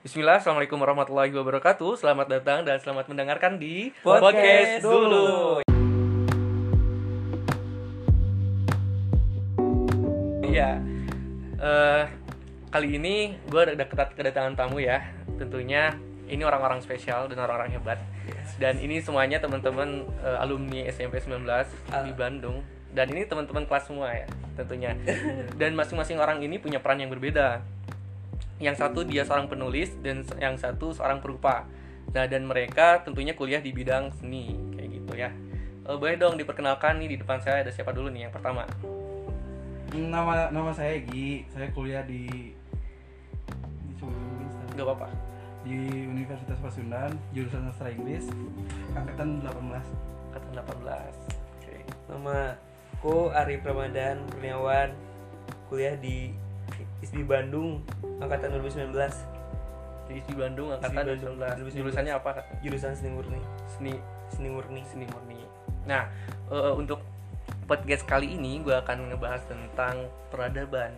Bismillah, Assalamualaikum warahmatullahi wabarakatuh. Selamat datang dan selamat mendengarkan di Podcast dulu. Iya Eh, Kali ini gue ada kedat- kedatangan tamu ya. Tentunya ini orang-orang spesial dan orang-orang hebat. Dan ini semuanya teman-teman eh, alumni SMP 19 di Bandung. Dan ini teman-teman kelas semua ya tentunya. Dan masing-masing orang ini punya peran yang berbeda yang satu dia seorang penulis dan yang satu seorang perupa. Nah, dan mereka tentunya kuliah di bidang seni kayak gitu ya. Eh, boleh dong diperkenalkan nih di depan saya ada siapa dulu nih yang pertama? Nama nama saya Egi. Saya kuliah di di. Gak apa-apa. di Universitas Pasundan, jurusan sastra Inggris, angkatan 18. Kata 18. Oke. Nama aku Arif Ramadan Kurniawan kuliah di ISBI Bandung angkatan 2019 Di di Bandung angkatan Di Bandung, 2019. Jurusannya apa? Jurusan seni murni Seni seni murni seni murni. Nah, eh, untuk podcast kali ini gue akan ngebahas tentang peradaban.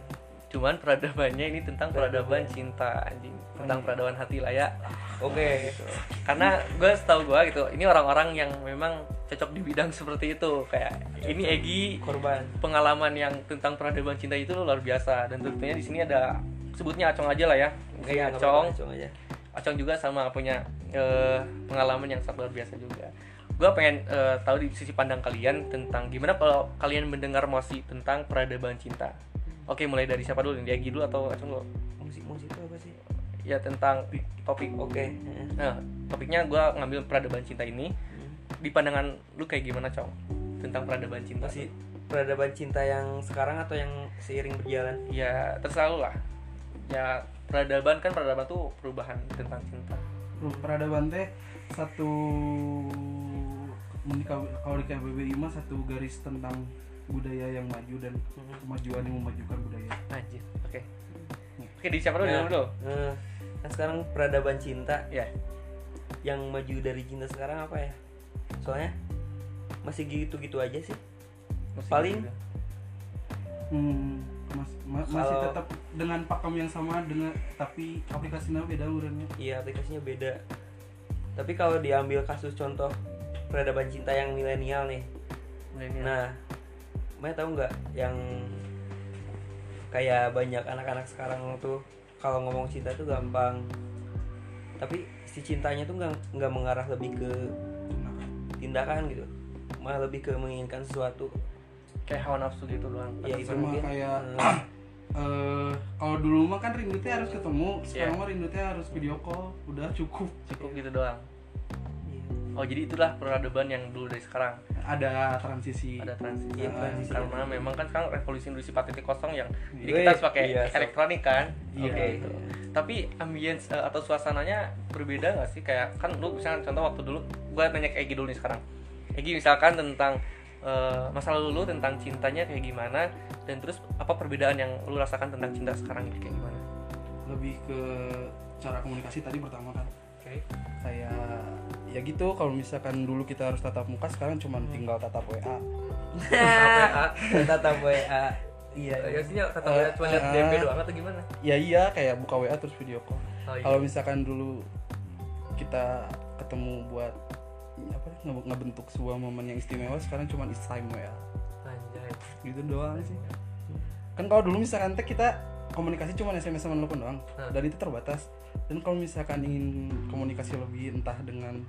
Cuman peradabannya ini tentang peradaban cinta anjing, tentang peradaban hati lah ya. oke. Karena gue setahu gue gitu ini orang-orang yang memang cocok di bidang seperti itu. Kayak ini Egi korban. pengalaman yang tentang peradaban cinta itu luar biasa. Dan tentunya di sini ada sebutnya Acong aja lah ya. Kayak nggak Acong. Acong aja. Acong juga sama punya eh, pengalaman yang sangat luar biasa juga. Gue pengen eh, tahu di sisi pandang kalian tentang gimana kalau kalian mendengar mosi tentang peradaban cinta oke mulai dari siapa dulu? Nih Egi dulu atau Acong dulu musik musik itu apa sih? Ya tentang topik. oke. Nah, topiknya gue ngambil peradaban cinta ini. Di pandangan lu kayak gimana, Cong? Tentang peradaban cinta. Masih peradaban cinta yang sekarang atau yang seiring berjalan? Ya, terserah lah. Ya, peradaban kan peradaban tuh perubahan tentang cinta. Peradaban teh satu kalau di KBBI mah satu garis tentang budaya yang maju dan kemajuan yang memajukan budaya. Anjir. Oke. Oke, di siapa dulu? Nah, dulu. nah, nah sekarang peradaban cinta Ya. yang maju dari cinta sekarang apa ya soalnya masih gitu-gitu aja sih Musik Paling- juga. Hmm, mas- ma- masih Kalau- tetap dengan pakem yang sama dengan tapi aplikasinya beda urangnya. Iya aplikasinya beda. Tapi kalau diambil kasus contoh peradaban cinta yang milenial nih, Milenial. nah, Maya tahu nggak yang kayak banyak anak-anak sekarang tuh kalau ngomong cinta tuh gampang, tapi si cintanya tuh nggak nggak mengarah lebih ke tindakan gitu, malah lebih ke menginginkan sesuatu. kayak hawa nafsu gitu doang. Iya itu sama mungkin. kayak eh, eh kalau dulu mah kan rindu teh harus ketemu, sekarang Iya. mah rindu teh harus video call, udah cukup. Cukup gitu doang. Oh, jadi itulah peradaban yang dulu dari sekarang. Ada transisi. Ada transisi. Iya, transisi. Karena memang kan sekarang revolusi industri 4.0 yang jadi kita harus pakai iya, elektronik kan. Iya. Oke. gitu. Tapi ambience eh, atau suasananya berbeda nggak sih? Kayak kan lu misalnya contoh waktu dulu gua nanya ke Egi dulu nih sekarang. Egi misalkan tentang eh, masa lalu lu tentang cintanya kayak gimana dan terus apa perbedaan yang lu rasakan tentang cinta sekarang itu kayak gimana? Lebih ke cara komunikasi tadi pertama kan. Oke. Kayak ya gitu kalau misalkan dulu kita harus tatap muka sekarang cuma tinggal tatap WA. Tatap WA. Iya. Ya sih kata Eh, cuma lihat eh, DP doang atau gimana? Ya iya kayak buka WA terus video call. Oh, iya. Kalau misalkan dulu kita ketemu buat apa nge- ngebentuk sebuah momen yang istimewa sekarang cuma is time WA. Anjay. Gitu doang sih. Kan kalau dulu misalkan kita komunikasi cuma SMS sama telepon doang Hah. dan itu terbatas. Dan kalau misalkan ingin komunikasi lebih entah dengan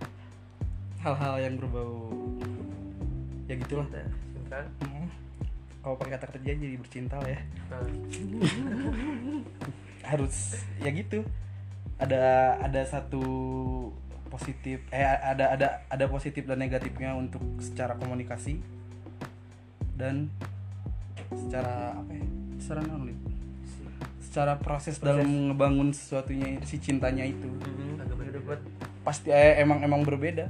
hal-hal yang berbau ya gitulah. Cinta. Cinta. Hmm. Kalau pakai kata kerja jadi bercinta lah ya. Nah, harus ya gitu ada ada satu positif eh ada ada ada positif dan negatifnya untuk secara komunikasi dan secara apa ya secara non? Secara proses, dalam ngebangun sesuatunya si cintanya itu. Agak buat pasti eh, emang emang berbeda.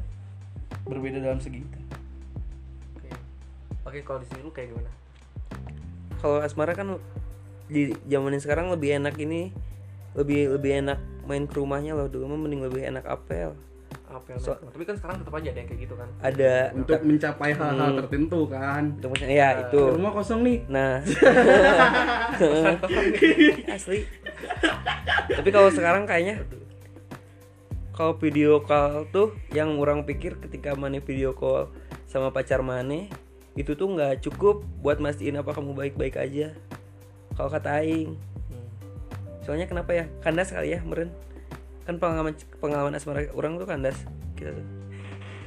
Berbeda dalam segi itu. Oke. Oke, kalau di sini lu kayak gimana? Kalau asmara kan di zamanin sekarang lebih enak ini lebih lebih enak main ke rumahnya loh. Dulu mah mending lebih enak apel Apel. So- Tapi kan sekarang tetap aja ada yang kayak gitu kan. ada. Untuk mencapai hal-hal Hmm. tertentu kan? Untuk ya itu. Rumah kosong nih. Nah. Asli. Tapi kalau sekarang kayaknya kalau video call tuh yang orang pikir ketika mana video call sama pacar mana itu tuh nggak cukup buat mastiin apa kamu baik-baik aja. Kalau kata aing. Hmm. soalnya kenapa ya? Kandas kali ya meren kan pengalaman pengalaman asmara orang tuh kandas. Kita tuh.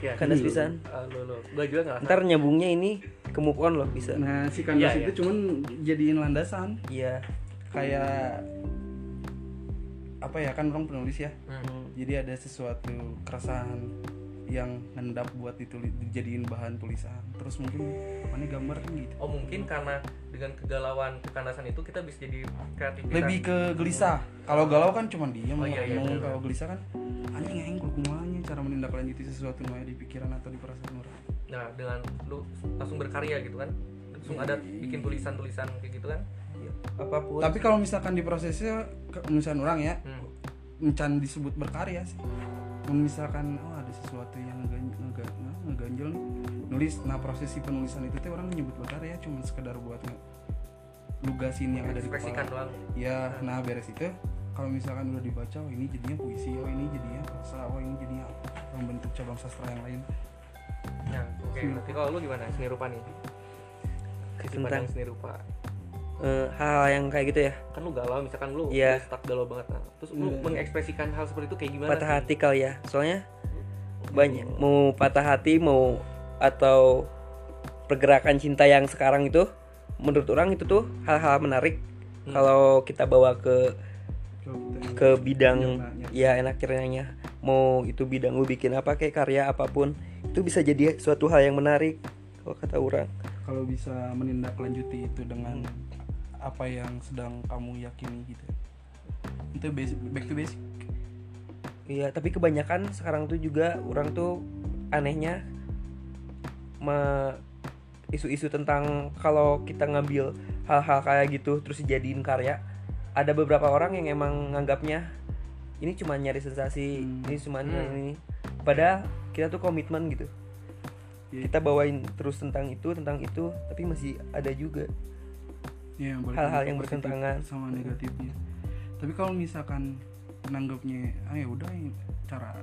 Ya, kandas pisan. Ah, lo lo. Gua juga ngerasa. ntar nyambungnya ini ke move on loh bisa. Nah si kandas Iya, itu cuman jadiin landasan. Iya. Kayak apa ya kan orang penulis ya. Hmm. jadi ada sesuatu keresahan yang hendak buat ditulis dijadiin bahan tulisan terus mungkin mana gambar kan gitu Oh mungkin karena dengan kegalauan kekandasan itu kita bisa jadi kreativitas. lebih ke gelisah kalau galau kan cuma diam Oh, iya, iya, bener. kalau gelisah kan anjing aing kumanya cara menindaklanjuti sesuatu yang ada di pikiran atau di perasaan orang Nah dengan lu langsung berkarya gitu kan, langsung ada bikin tulisan-tulisan kayak gitu kan. Iya. apa pun tapi kalau misalkan di prosesnya ke- misalkan orang ya Hmm. encan disebut berkarya sih Mun misalkan oh ada sesuatu yang ngegan- ngega- nge- ngeganjel nih nulis nah proses si penulisan itu teh orang menyebut berkarya cuma sekedar buat lugasin yang ada di kepala doang. ya nah beres itu kalau misalkan udah dibaca oh ini jadinya puisi oh ini jadinya prosa oh ini jadinya membentuk cabang sastra yang lain Nah, oke. Hmm. Nanti kalau lu gimana seni rupa nih? Tentang- seni rupa. Eh, hal-hal yang kayak gitu ya Kan lu galau, misalkan lu Iya. udah stuck galau banget. Nah, terus lu Iya. mengekspresikan hal seperti itu kayak gimana? patah sih? hati kali ya soalnya banyak mau patah hati mau atau pergerakan cinta yang sekarang itu menurut orang itu tuh hal-hal menarik Hmm. kalau kita bawa ke ke bidang Nyatanya. ya enak kiranya mau itu bidang lu bikin apa kayak karya apa pun itu bisa jadi suatu hal yang menarik kalau kata orang kalau bisa menindaklanjuti itu dengan apa yang sedang kamu yakini gitu itu basic back to basic Iya, tapi kebanyakan sekarang tuh juga orang tuh anehnya me isu-isu tentang kalau kita ngambil hal-hal kayak gitu terus dijadiin karya, ada beberapa orang yang emang nganggapnya ini cuma nyari sensasi, Hmm. ini cuma Hmm. ini. Padahal kita tuh komitmen gitu. Iya. Kita bawain terus tentang itu, tentang itu, tapi masih ada juga Ya, hal-hal yang bertentangan. sama negatifnya. Tapi kalau misalkan nanggapnya ah ya udah cara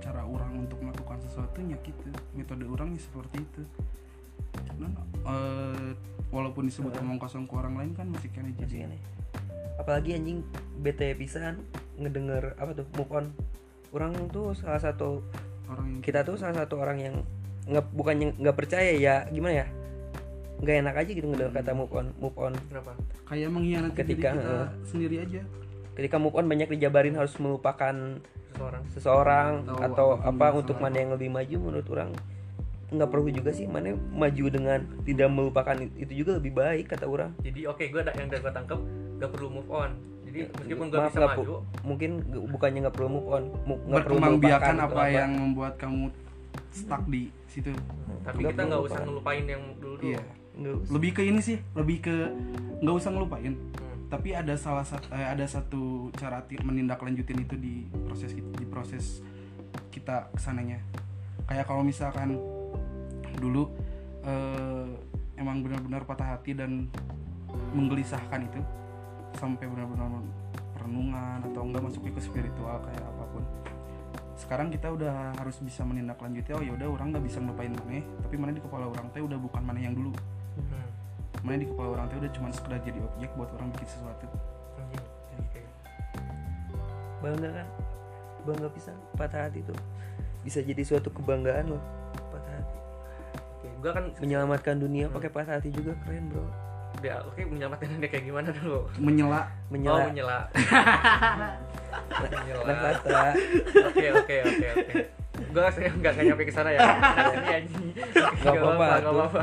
cara orang untuk melakukan sesuatu ya gitu. Metode orang ya seperti itu. Dan eh, walaupun disebut omong kosong ke orang lain kan masih kena jadi. Aneh. Apalagi anjing bete pisan ngedenger apa tuh move on. Orang tuh salah satu orang yang kita tuh salah satu orang yang nggak bukannya nggak percaya ya gimana ya nggak enak aja gitu ngedenger kata move on move on. Kenapa? kayak mengkhianati Ketika, diri kita eh. sendiri aja. Ketika move on banyak dijabarin harus melupakan Seseorang. seseorang Atau atau apa untuk mana yang lebih maju menurut orang. Nggak perlu juga sih mana maju dengan tidak melupakan itu juga lebih baik kata orang. Jadi oke, gue yang gue tangkep gak perlu move on. Jadi meskipun gue bisa nggak maju, mungkin nggak- bukannya nggak perlu move on nggak perlu melupakan biakan atau apa yang membuat kamu stuck di situ. Tapi Nggak kita nggak usah ngelupain yang dulu dulu. iya Nggak usah. lebih ke ini sih lebih ke nggak usah ngelupain Hmm. tapi ada salah satu ada satu cara ti- menindaklanjutin itu di proses di proses kita ke sananya kayak kalau misalkan dulu eh, emang benar-benar patah hati dan menggelisahkan itu sampai benar-benar perenungan atau enggak masuknya ke spiritual kayak apa pun sekarang kita udah harus bisa menindaklanjuti oh ya udah orang nggak bisa ngelupain mana tapi mana di kepala orang teh udah bukan mana yang dulu. Mana di kepala orang teh udah cuma sekedar jadi objek buat orang bikin sesuatu Anjing. Oke. bangga kan bangga bisa patah hati tuh bisa jadi suatu kebanggaan loh patah hati Oke, gue kan menyelamatkan dunia pakai patah hati juga keren bro ya oke menyelamatkan dia kayak gimana dulu? menyela Oh, menyala menyela. menyela. Oke, oke, oke, oke. Gue saya nggak nggak nyampe ke sana ya. Ini anjing. Nggak apa-apa, nggak apa-apa.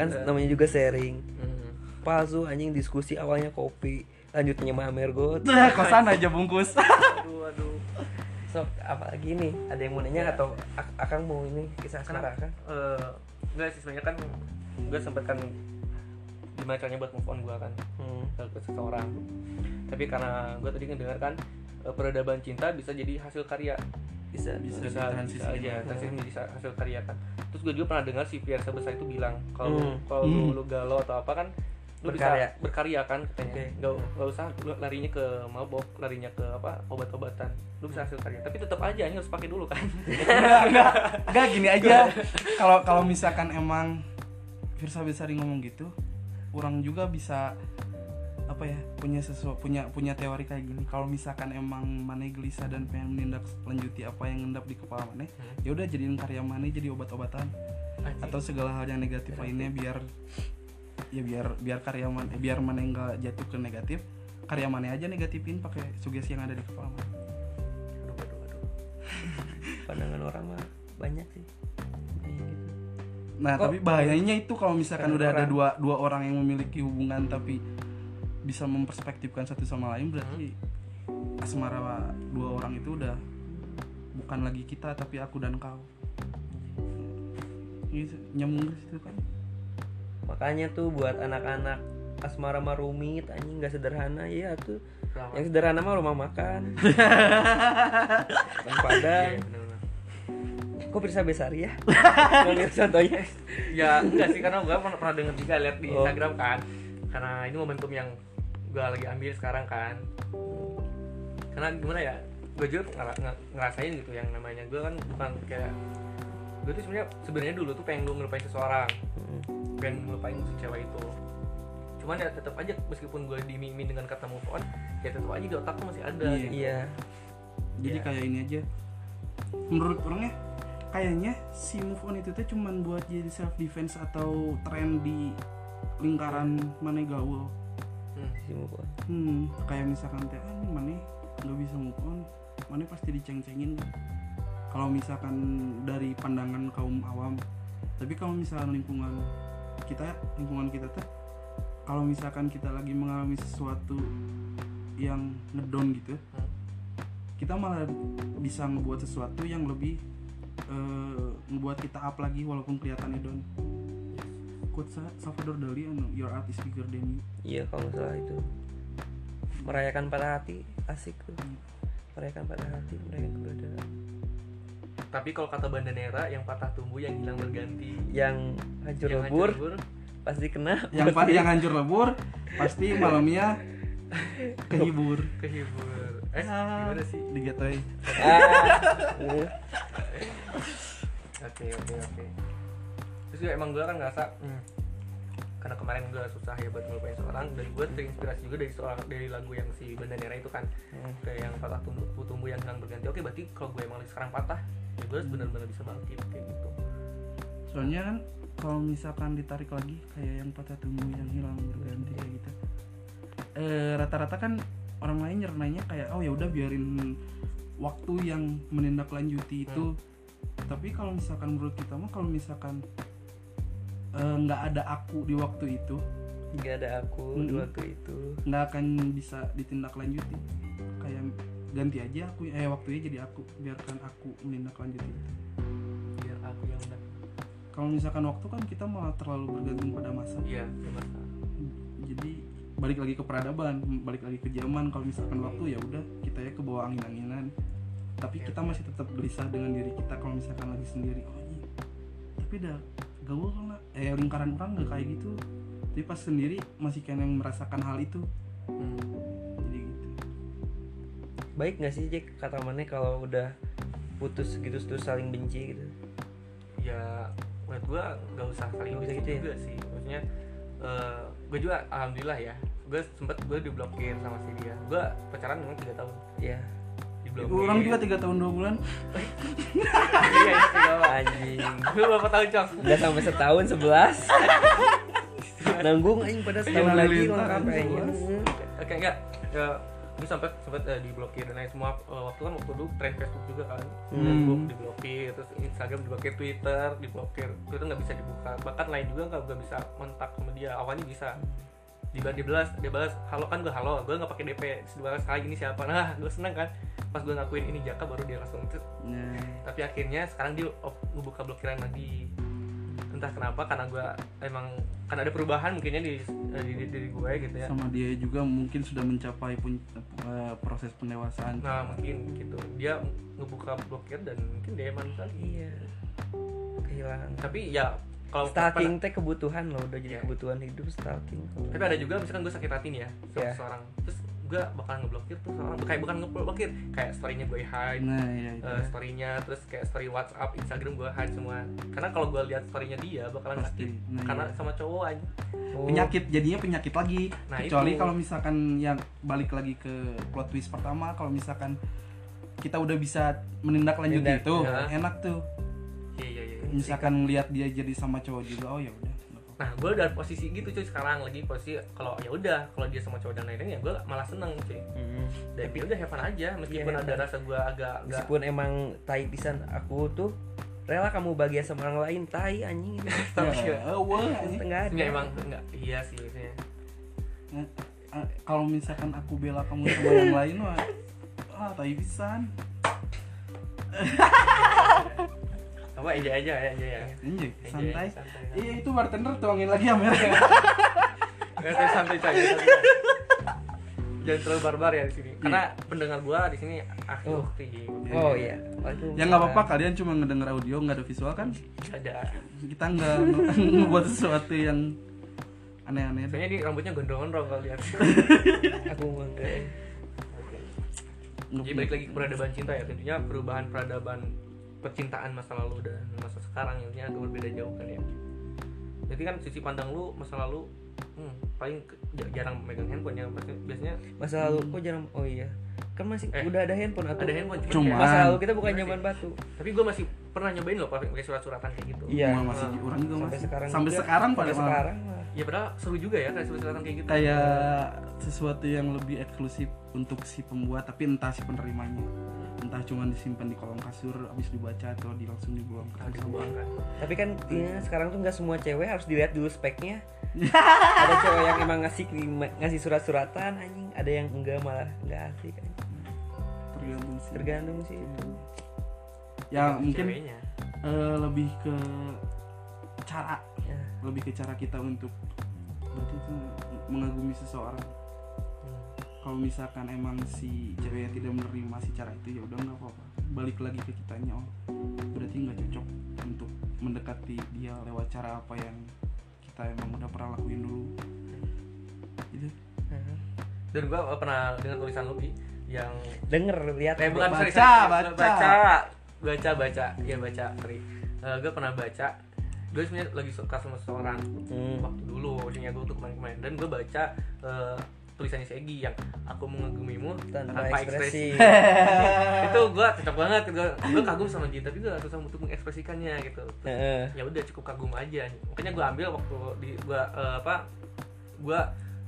Kan namanya juga sharing. Hmm. palsu anjing diskusi awalnya kopi. Lanjutnya mamer got kosan aja bungkus. Aduh, aduh. sok apalagi nih ada yang mau nanya Ya. atau ak- akang mau ini kisah asmara kan eh enggak sih sebenarnya kan gue sempet kan gimana caranya buat move on gue kan hmm. ke seseorang. Tapi karena gue tadi ngedengar kan eh, peradaban cinta bisa jadi hasil karya bisa Bisa. bisa bisa aja transisi menjadi sa- hasil karya kan terus gue juga pernah dengar si Fiersa besar itu bilang kalau Hmm. kalau lu, Hmm. lu galau atau apa kan lu Berkarya. bisa berkarya kan katanya Oke. nggak nggak usah lu larinya ke mabok larinya ke apa obat-obatan lu bisa hasil karya tapi tetap aja ini harus pakai dulu kan enggak enggak enggak gini aja kalau kalau misalkan emang Firsa Besari ngomong gitu orang juga bisa apa ya punya sesuatu punya punya teori kayak gini. Kalau misalkan emang mana gelisah dan pengen menindak lanjuti apa yang ngendap di kepala mana Hmm. ya udah jadiin karya mana jadi obat-obatan. Atau segala hal yang negatif lainnya biar ya biar biar karya mana biar mana nggak jatuh ke negatif karya mana aja negatifin pakai sugesti yang ada di kepala mana aduh, aduh, aduh. pandangan orang mah banyak sih. Gitu. Nah, Kok- tapi bahayanya itu kalau misalkan udah ada orang- dua dua orang yang memiliki hubungan tapi bisa memperspektifkan satu sama lain berarti asmara dua orang itu udah bukan lagi kita tapi aku dan kau. Gitu, nyambung ke situ kan. makanya tuh buat anak-anak asmara mah rumit anjing nggak sederhana ya tuh Selamat. yang sederhana mah rumah makan Iya, Padang bener-bener. kok bisa besar ya Ngambil contohnya ya enggak sih karena gue pernah, pernah denger juga lihat di Oh. Instagram kan karena ini momentum yang gue lagi ambil sekarang kan karena gimana ya gue juga ngera- nge- ngerasain gitu yang namanya gue kan bukan kayak gue tuh sebenarnya sebenarnya dulu tuh pengen lu ngelupain seseorang Mm. pengen ngelupain si cewek itu cuman ya tetap aja meskipun gue dimimi dengan kata move on ya tetap aja di otak tuh masih ada Iya. gitu. iya Jadi Iya. kayak ini aja. Menurut orangnya kayaknya si move on itu tuh cuman buat jadi self defense atau tren di lingkaran mana gaul. Move on. hmm kayak misalkan teh ah, mana nggak bisa move on. Mana pasti diceng-cengin kalau misalkan dari pandangan kaum awam tapi kalau misalkan lingkungan kita lingkungan kita teh kalau misalkan kita lagi mengalami sesuatu yang ngedon gitu kita malah bisa ngebuat sesuatu yang lebih eh, ngebuat kita up lagi walaupun kelihatannya down quote Sa- Salvador Dali anu your art is bigger than you. Iya kalau nggak salah itu. Merayakan pada hati asik tuh. Merayakan pada hati merayakan keberadaan. Tapi kalau kata Bandanera yang patah tumbuh yang hilang berganti. Yang hancur yang lebur hancur lebur. pasti kena. Yang pa- yang hancur lebur pasti malamnya kehibur. Kehibur. Eh gimana sih? digatoy ah. Oke oke oke juga emang gue kan ngerasa hmm, karena kemarin gue susah ya buat ngelupain seorang dan gue terinspirasi juga dari seorang dari lagu yang si Bandanera itu kan. Hmm. kayak yang patah tumbuh tumbuh yang hilang berganti. Oke berarti kalau gue emang sekarang patah ya gue harus benar-benar bisa bangkit kayak gitu. Soalnya kan kalau misalkan ditarik lagi kayak yang patah tumbuh yang hilang berganti kayak gitu. Eh rata-rata kan orang lain nyernanya kayak oh ya udah biarin waktu yang menindaklanjuti itu. Tapi kalau misalkan menurut kita mah kalau misalkan eh, nggak ada aku di waktu itu. Nggak ada aku di Mm-mm. waktu itu. Nggak akan bisa ditindaklanjuti. Kayak ganti aja aku eh waktunya jadi aku. Biarkan aku menindaklanjuti. Itu biar aku yang kalau misalkan waktu kan kita malah terlalu bergantung pada masa. Iya ya jadi balik lagi ke peradaban balik lagi ke zaman. Kalau misalkan waktu ya udah kita ya ke bawah angin-anginan. Tapi Iya, kita masih tetap gelisah dengan diri kita kalau misalkan lagi sendiri. Oh iya. Tapi udah gaul kan eh lingkaran orang nggak kayak gitu. Tapi pas sendiri masih kayak yang merasakan hal itu. Hmm. jadi gitu. Baik nggak sih Jack kata mana kalau udah putus gitu terus saling benci gitu? Ya menurut gue nggak usah saling benci gitu ya? juga sih. Maksudnya gue juga alhamdulillah ya gue sempet gue diblokir sama si dia. Gue pacaran memang tiga tahun. Ya diblokir orang juga tiga tahun dua bulan. Iya iya anjing. Lu berapa tahun cok? Udah sampai setahun sebelas. Nanggung anjing pada setahun Iya, lagi lengkap kayaknya sebelas. oke enggak. Ya gue sampai sempat eh, diblokir. Dan lain semua eh, waktu kan waktu dulu tren Facebook juga kan. Hmm. Facebook diblokir terus Instagram diblokir Twitter diblokir. Twitter nggak bisa dibuka. Bahkan lain juga nggak nggak bisa kontak sama dia. Awalnya bisa. Dibalas dibalas dia balas. Halo kan gue halo. Gue nggak pakai DP dibalas kali ini siapa? Nah gue seneng kan pas gue ngakuin ini Jaka baru dia langsung itu Nah, tapi akhirnya sekarang dia op- ngebuka blokiran lagi. Entah kenapa karena gue emang karena ada perubahan mungkinnya di di, di diri gue gitu ya. Sama dia juga mungkin sudah mencapai pun- eh, proses pendewasaan. Nah mungkin gitu. Dia ngebuka blokir dan mungkin dia manis lagi. Iya. Kehilangan. Tapi ya kalau stalking teh kebutuhan loh udah jadi Iya. kebutuhan hidup stalking. Tapi ada juga misalkan gue sakit hati nih ya sama Iya. seseorang terus gue bakalan ngeblokir tuh seorang kayak bukan ngeblokir kayak storynya gue hide nah iya, iya. eh, storynya terus kayak story WhatsApp Instagram gue hide semua karena kalau gue lihat storynya dia bakalan Pasti. sakit Nah, karena iya. sama cowok aja Oh, penyakit jadinya penyakit lagi Nah, kecuali kalau misalkan yang balik lagi ke plot twist pertama kalau misalkan kita udah bisa menindaklanjuti itu ya. enak tuh iya iya iya misalkan lihat dia jadi sama cowok juga oh ya udah. Nah gue udah posisi gitu cuy sekarang lagi posisi kalau ya udah kalau dia sama cowok dan lain-lain ya gue malah seneng cuy. Mm. dan ya udah have fun aja meskipun Iya, ada rasa gue agak agak meskipun emang tai pisan aku tuh rela kamu bahagia sama orang lain tai anjing. Tapi Ya, wah, ada. Ya emang enggak iya sih maksudnya. Eh, eh, kalau misalkan aku bela kamu sama yang lain wah ah tai pisan apa aja aja ya? Aja ya Anjay, Enjoy, santai. santai. iya itu bartender tuangin lagi ya merah Nggak, saya santai santai. jangan terlalu barbar ya di sini. Karena pendengar gua di sini akhir Oh. oh iya. Ya nggak apa-apa kalian cuma ngedenger audio nggak ada visual kan? Ada. Kita nggak ngebuat sesuatu yang aneh-aneh. Kayaknya di rambutnya gondrong-gondrong kalau lihat. aku enggak Jadi balik lagi ke peradaban cinta ya, tentunya perubahan peradaban percintaan masa lalu dan masa sekarang intinya agak berbeda jauh kan ya. Jadi kan sisi pandang lu masa lalu hmm, paling ke- jarang megang handphone ya biasanya masa lalu kok jarang oh iya kan masih Eh, udah ada handphone atau ada handphone Cuma- masa lalu kita bukan Masih. zaman batu tapi gue masih pernah nyobain loh pakai surat-suratan kayak gitu. Iya. Cuma masih Ah. orang juga sampai masih sekarang sampai juga. sekarang sampai pada sekarang mah. Ya padahal seru juga ya kayak surat-suratan kayak gitu. kayak sesuatu yang lebih eksklusif untuk si pembuat tapi entah si penerimanya entah cuma disimpan di kolong kasur habis dibaca atau di langsung ke dibuang kan. tapi kan ya, sekarang tuh nggak semua cewek harus dilihat dulu speknya ada cewek yang emang ngasih ngasih surat-suratan anjing ada yang enggak malah enggak asik anjing. tergantung sih tergantung sih itu ya mungkin Ceweknya. eh, lebih ke cara ya. lebih ke cara kita untuk berarti itu mengagumi seseorang Hmm. kalau misalkan emang si ceweknya tidak menerima si cara itu ya udah nggak apa-apa balik lagi ke kitanya oh berarti nggak cocok untuk mendekati dia lewat cara apa yang kita emang udah pernah lakuin dulu Dan gue pernah dengar tulisan lu yang denger lihat. Eh bukan Baca, sorry, baca. baca baca baca. Ya baca sorry. Gue pernah baca. Gue sebenarnya lagi suka sama seseorang Hmm. waktu dulu maksudnya gue tuh kemarin-kemarin. Dan gue baca eh, tulisannya si Egi yang aku mengagumimu tanpa, tanpa, ekspresi, ekspresi. Itu gue cocok banget. Gue gue kagum sama dia tapi gue susah untuk mengekspresikannya gitu. Heeh. ya udah cukup kagum aja. Makanya gue ambil waktu di gue apa gue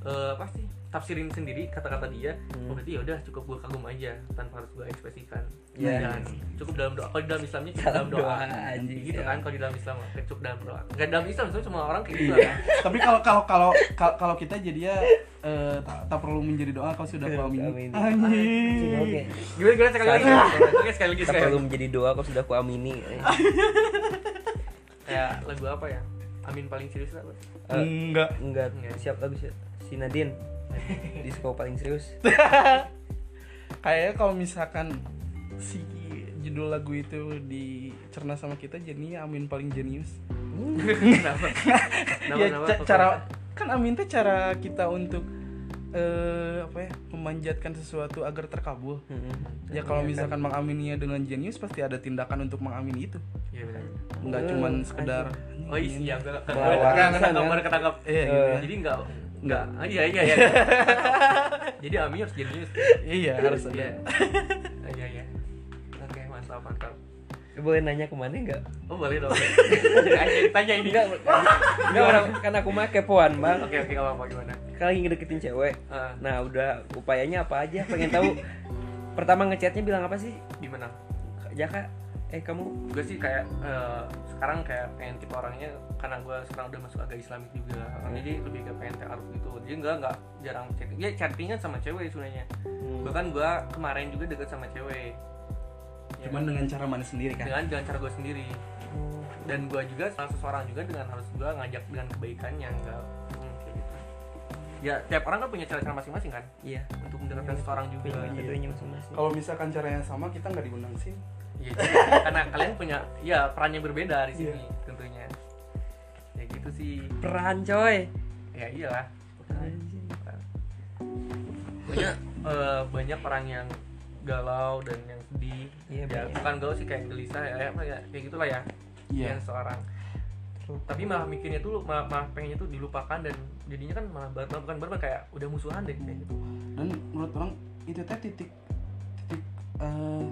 apa sih tafsirin sendiri kata-kata dia Hmm. oh, berarti ya udah cukup gue kagum aja tanpa harus gue ekspresikan Iya. dan cukup dalam doa kalau di dalam Islamnya cukup Dalam dalam doa, doa, anjing. gitu kan kalau di dalam Islam kayak cukup dalam doa nggak dalam Islam sebenarnya semua orang kayak gitu Iya. kan tapi kalau kalau kalau kalau kita jadi ya eh, tak, tak perlu menjadi doa kau sudah kau amini Amini. anjing Oke. gimana gimana sekali lagi Oke, sekali lagi Tak perlu menjadi doa kok sudah kuamini. Eh, kayak lagu apa ya Amin paling serius apa enggak enggak Enggak. siap lagu si, si Nadine. Disco paling serius. kayaknya kalau misalkan si judul lagu itu dicerna sama kita jadinya Amin paling jenius kenapa kenapa ya kenapa? ca- Kok cara kan Amin teh cara kita untuk eh apa ya memanjatkan sesuatu agar terkabul ya kalau misalkan mengamininya dengan jenius pasti ada tindakan untuk mengamini itu Iya benar. nggak Eh, cuman sekedar Oh iya, wah. ketangkap. Iya, gitu Eh. ya. Jadi enggak enggak. Ah, iya iya iya. Jadi Ami harus jenius. iya harus ada Iya. Ah, Iya iya. Oke, mantap mantap. Eh, Boleh nanya ke mana enggak? Oh boleh dong. Tanya, tanya ini. Enggak, enggak orang kan aku mah kepoan bang. Oke oke nggak apa-apa gimana? Kalau lagi ngedeketin cewek, Ah, nah udah upayanya apa aja? Pengen tahu. Pertama ngechatnya bilang apa sih? gimana? Jaka, eh kamu Gue sih kayak eh, sekarang kayak pengen tipe orangnya karena gue sekarang udah masuk agak Islamik juga. Jadi lebih ke pengen ta'aruf gitu. Jadi enggak enggak jarang chatting. Ya chattingan sama cewek sebenarnya. Hmm. Bahkan gue kemarin juga deket sama cewek. Ya cuman dengan cara mana sendiri kan dengan dengan cara gue sendiri Hmm. dan gue juga salah seseorang juga dengan harus gue ngajak dengan kebaikannya enggak hmm, kayak gitu ya tiap orang kan punya cara-cara masing-masing kan Iya. untuk mendekatkan seseorang juga masing-masing. kalau misalkan caranya sama kita nggak diundang sih Iya, karena kalian punya ya peran yang berbeda di sini tentunya. Ya gitu sih. Peran coy. Ya iyalah. Banyak eh, banyak orang yang galau dan yang sedih. Iya, ya bukan galau sih kayak gelisah ya apa ya kayak gitulah ya Iya. yang seorang. Tapi malah mikirnya tuh malah, malah pengennya tuh dilupakan dan jadinya kan malah bar- bukan barbar kayak udah musuhan deh kayak gitu. Dan menurut orang itu teh titik titik eh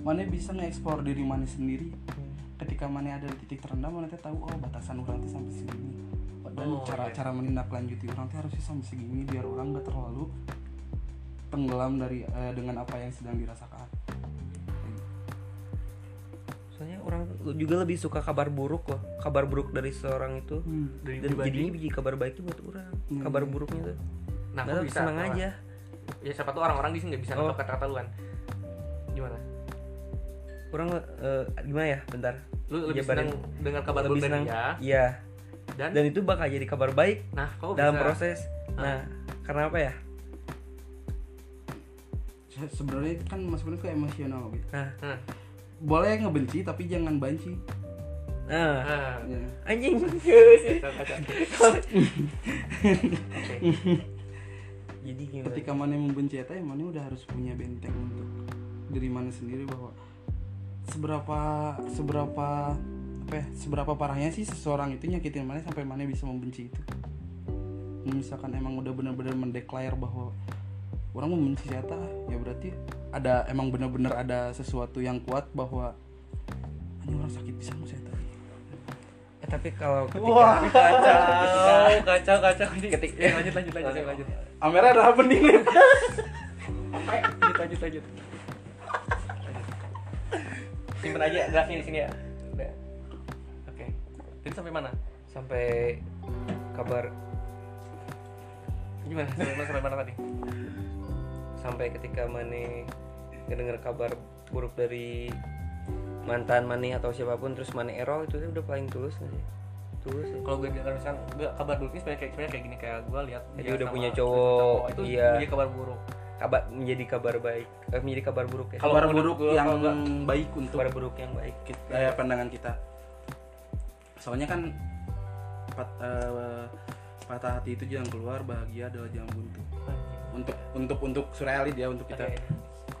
mana bisa ngeksplor diri mana sendiri. Ketika mana ada di titik terendah mana tahu oh batasan orang teh sampai segini. Dan Oh, cara iya. cara menindaklanjuti orang teh harusnya sampai segini biar orang nggak terlalu tenggelam dari eh, dengan apa yang sedang dirasakan. Soalnya orang juga lebih suka kabar buruk loh kabar buruk dari seorang itu. Dari dan jadinya biji kabar baiknya buat orang Hmm. kabar buruknya tuh. Nah kok bisa senang aja. Ya siapa tuh orang-orang di sini nggak bisa Oh. nangkep kata-kata lu kan orang eh, gimana ya? Bentar. Lu lebih Jabarin. senang dengar kabar lebih senang. dia? Iya. Dan, dan itu bakal jadi kabar baik nah kok dalam bisa proses. Ah. nah karena apa ya? Se- sebenarnya kan masuknya ke emosional gitu. Nah. Nah, boleh ngebenci tapi jangan banci. Nah. Nah. ya. anjing jadi gimana? Ketika mana membenci eta ya mana udah harus punya benteng untuk diri mana sendiri bahwa seberapa seberapa apa ya, seberapa parahnya sih seseorang itu nyakitin mana sampai mana bisa membenci itu? Misalkan emang udah benar-benar mendeklar bahwa orang membenci si eta ya berarti ada emang benar-benar ada sesuatu yang kuat bahwa ini orang sakit bisa si eta Eh, tapi kalau ketika Wah. kacau kacau kacau ketik eh, lanjut lanjut lanjut lanjut. Lanjut Amera ada apa nih lanjut lanjut lanjut simpen aja nggak sini sini ya. Udah. Oke. Jadi sampai mana? Sampai kabar. Gimana? Sampai mana sampai mana tadi? Sampai ketika Mane ngedenger kabar buruk dari mantan Mane atau siapa pun terus Mane error itu udah paling tulus nggak sih? Tulus ya. kalau gue dengar misalnya gue kabar buruk ini sebenarnya kayak sebenarnya kayak gini kayak gue lihat Jadi dia udah sama- punya cowok, itu iya. menjadi kabar buruk kabar menjadi kabar baik eh, menjadi kabar buruk ya. Kalau kabar buruk gua, yang gua- baik untuk kabar buruk yang baik kita, eh, pandangan kita. Soalnya kan pat, eh, patah hati itu jangan keluar bahagia adalah jangan buntu. Untuk untuk untuk surrealit ya untuk kita. Oke.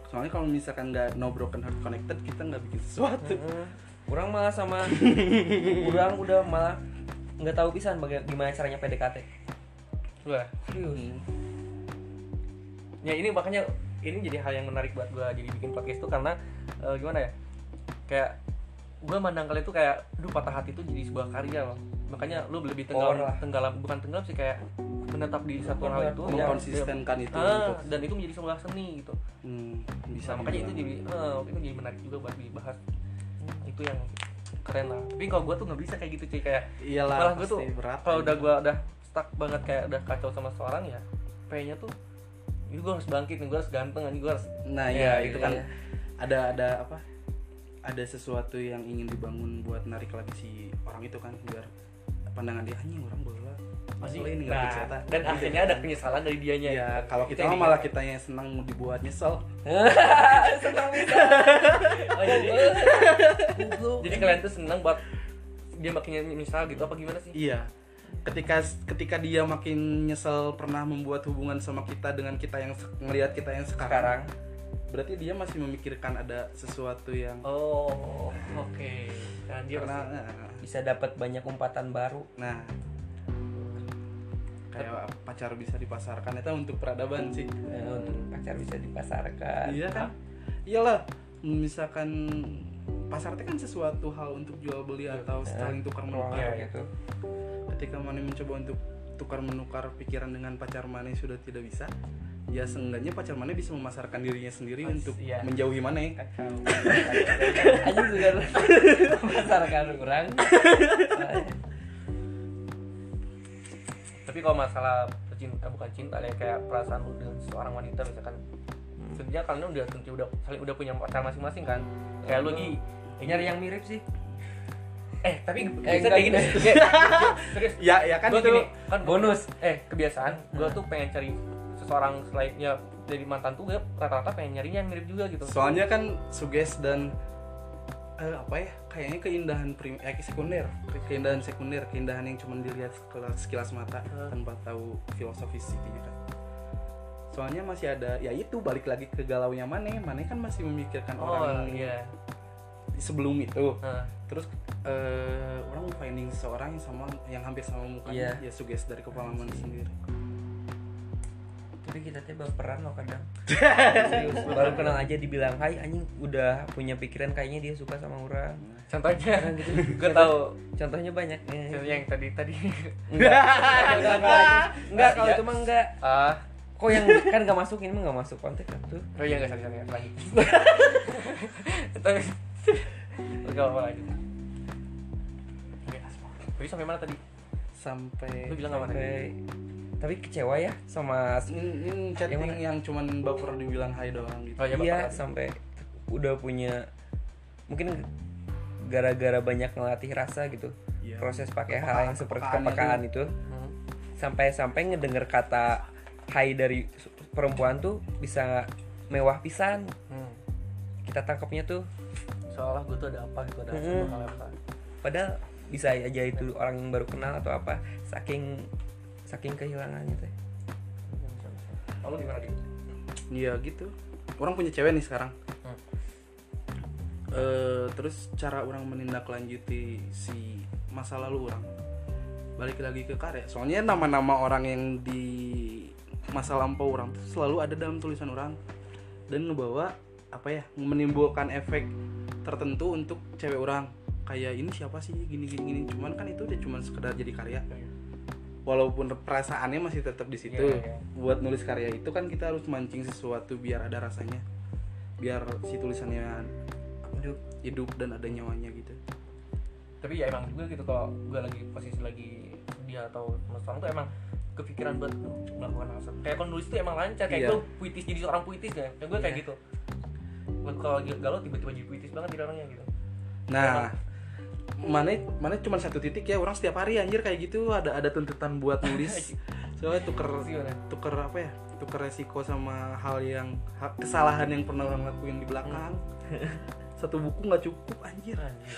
soalnya kalau misalkan nggak no broken heart connected kita nggak bikin sesuatu. Heeh. orang malah sama orang udah malah nggak tahu pisan baga- gimana caranya PDKT Wah, serius ya ini makanya ini jadi hal yang menarik buat gue jadi bikin podcast tuh karena eh, gimana ya kayak gue mandang kalian tuh kayak duh patah hati tuh jadi sebuah karya loh. Makanya lu lebih tenggelam lah. tenggelam bukan tenggelam sih kayak menetap di satu hal itu Iya. mengkonsistenkan itu Ah, dan itu menjadi sebuah seni gitu. Hmm, bisa bisa makanya itu jadi eh, itu jadi menarik juga buat dibahas. Itu yang keren lah. Tapi kalau gue tuh nggak bisa kayak gitu cuy kayak iyalah malah gue tuh kalau udah gue udah stuck banget kayak udah kacau sama seorang ya pengennya tuh gue harus bangkit nih gue harus ganteng ini gue harus nah Ya, ya, itu gitu kan. ya. ada ada apa? Ada sesuatu yang ingin dibangun buat narik lagi si orang itu kan biar pandangan dia hanya orang bola Masih- ini nah, nggak bisa dan akhirnya ada penyesalan dari dianya. Ya kalau kita mah malah kita yang senang mau dibuat nyesel. Senang Oh, jadi, jadi kalian tuh senang buat dia makin misal gitu apa gimana sih? Iya ketika ketika dia makin nyesel pernah membuat hubungan sama kita dengan kita yang ngelihat kita yang sekarang, sekarang? berarti dia masih memikirkan ada sesuatu yang oh oke. Dan dia karena masih- nah, bisa dapat banyak umpatan baru. Nah. Kayak pacar bisa dipasarkan. Itu untuk peradaban sih. Eh, untuk pacar bisa dipasarkan. Iya kan? Iyalah misalkan pasar itu kan sesuatu hal untuk jual beli atau saling tukar menukar. Iya, gitu. Ketika mana mencoba untuk tukar menukar pikiran dengan pacar mana sudah tidak bisa ya seenggaknya pacar mana bisa memasarkan dirinya sendiri Mas, untuk iya. menjauhi mana kacau. Aja sudah pasarkan orang. Tapi kalau masalah cinta bukan cinta ya kayak perasaan lu dengan seorang wanita misalkan sebenarnya kalian udah tentu udah saling udah punya pacar masing-masing kan? Kayak lu lagi nyari yang mirip sih. Eh tapi Eh, biasa enggak, kayak gini serius. Ya ya kan Gua itu gini, kan bonus. Eh kebiasaan. Gue tuh pengen cari seseorang selainnya dari mantan tuh gue rata-rata pengen nyarinya yang mirip juga gitu. Soalnya kan suges dan eh, apa ya kayaknya keindahan prim eh sekunder. Ke- keindahan sekunder keindahan yang cuma dilihat sekilas, sekilas mata Hmm. tanpa tahu filosofis intinya kan soalnya masih ada ya itu balik lagi ke galaunya Mane. Mane kan masih memikirkan oh orang iya. sebelum itu. Nah, terus eh, orang finding seseorang yang sama yang hampir sama mukanya ya suges dari kepala Mane sendiri. Tapi kita teh baperan loh kadang. Serius, baru kenal aja dibilang hai anjing udah punya pikiran kayaknya dia suka sama orang. Contohnya? Nah, gitu. gue tahu. contohnya banyak. Ya. yang tadi tadi. Enggak. Enggak enggak, enggak kalau Ya. itu mah enggak. Ah kok yang kan nggak masuk ini mah nggak masuk konteks kan tuh oh iya nggak sakit sakit lagi tapi nggak apa lagi Oke, aspal. Tadi sampai mana tadi? sampai Lu bilang? Sampai- tapi kecewa ya sama ini, ini chatting Yang yang, mana? cuman baper dibilang hai doang gitu Oh iya, iya sampai udah punya mungkin gara-gara banyak ngelatih rasa gitu Iya. proses pakai hal yang seperti Kepekaan kepekaan itu Hmm. sampai-sampai ngedenger kata hai dari perempuan tuh bisa mewah pisan Hmm. kita tangkapnya tuh Seolah gue tuh ada apa gitu ada sama hal apa. padahal bisa aja itu orang yang baru kenal atau apa saking saking kehilangannya teh Lalu gimana dia? Iya gitu. Orang punya cewek nih sekarang. Hmm. Eh, terus cara orang menindaklanjuti si masa lalu orang balik lagi ke karya. Soalnya nama-nama orang yang di masa lampau orang tuh selalu ada dalam tulisan orang dan ngebawa apa ya menimbulkan efek tertentu untuk cewek orang. Kayak ini siapa sih? Gini gini gini. Cuman kan itu udah cuman sekedar jadi karya. Walaupun perasaannya masih tetap di situ Iya, iya. buat nulis karya itu kan kita harus mancing sesuatu biar ada rasanya. Biar si tulisannya hidup hidup dan ada nyawanya gitu. Tapi ya emang juga gitu kalau gue lagi posisi lagi dia atau masalah tuh emang kepikiran buat melakukan hal kayak kalau nulis tuh emang lancar kayak Iya. gue puitis jadi seorang puitis ya. Kayak gue kayak Iya. gitu. Kalau lagi galau tiba-tiba jadi puitis banget di orangnya gitu. Nah mana mana cuma satu titik ya orang setiap hari anjir kayak gitu ada ada tuntutan buat nulis. Soalnya tuker tuker apa ya tuker resiko sama hal yang ha- kesalahan yang pernah orang lakuin di belakang. Satu buku nggak cukup anjir. Anjir,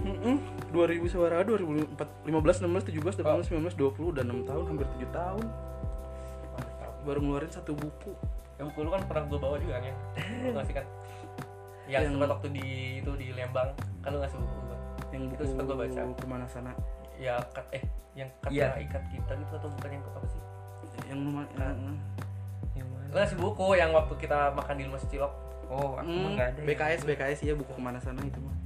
terus nih. Mm-mm. 2000 suara 2015 16 17 18 19 20 udah 6 tahun hampir 7 tahun Mantap. baru ngeluarin satu buku Ya buku lu kan pernah gue bawa juga kan ya Lu ngasih kan Yang Yang- sempat waktu di itu di Lembang Kan lu ngasih buku gue yang Itu buku sempat gua baca. ke mana sana Ya kat, eh yang kata Iya. ikat kita gitu atau bukan yang apa sih yang lumayan yang, yang mana Lu ngasih buku yang waktu kita makan di rumah Cilok oh aku Hmm, nggak ada ya. BKS BKS iya buku ke mana sana itu mah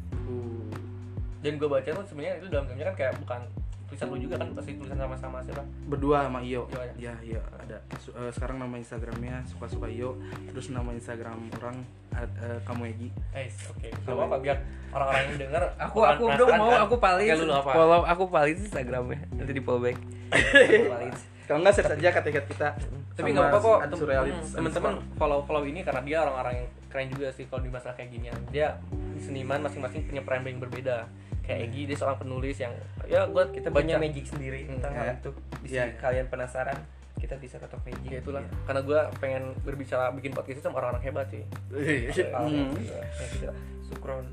Dan gue baca tuh sebenarnya itu dalam dalamnya kan kayak bukan tulisan lu juga kan pasti tulisan sama-sama siapa berdua sama Iyo ya? ya iya ada Su- eh, sekarang nama Instagramnya suka suka Iyo terus nama Instagram orang eh, kamu Egi Eh, oke. Gak apa-apa biar orang-orang yang denger aku aku dong mau kan. aku paling lu apa? follow aku paling instagramnya nanti di follow back Aku paling. kalau nggak search aja kata kita Tapi nggak apa-apa kok Ad tem- Surrealis hmm, temen-temen follow follow ini karena dia orang-orang yang keren juga sih kalau di masalah kayak ginian. Dia seniman masing-masing punya peran yang berbeda. Kayak Egi dia seorang penulis yang ya gue kita baca punya magic sendiri Hmm, tentang hal ya. itu bisa Iya. kalian penasaran kita bisa ketok magic Ya itulah. Iya. Karena gue pengen berbicara bikin podcast itu sama orang-orang hebat sih. Hmm. Gitu lah. sukron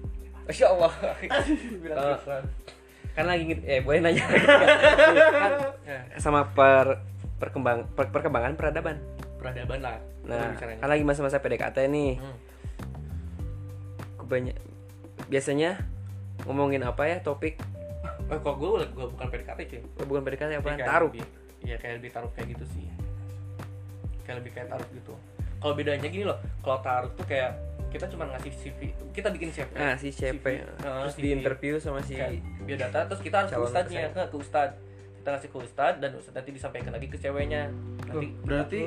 Masya Allah. Bilang keren. kan lagi eh boleh nanya kan, sama per perkembang per- perkembangan peradaban peradaban lah. nah kan lagi masa-masa PDKT nih Hmm. kebanyak biasanya ngomongin apa ya topik Eh, kalau gue gue bukan PDKT cuy. Oh, bukan PDKT apa taruh Iya kayak lebih taruh kayak gitu sih. Kayak lebih kayak taruh gitu. Kalau bedanya gini loh, kalau taruh tuh kayak kita cuma ngasih CV, kita bikin CV. ah si CP CV, nah, terus CV. di interview sama si Kayak biodata terus kita harus ke ustadznya peserta. ke, ke ustadz kita ngasih ke ustadz dan ustadz nanti disampaikan lagi ke ceweknya nanti berarti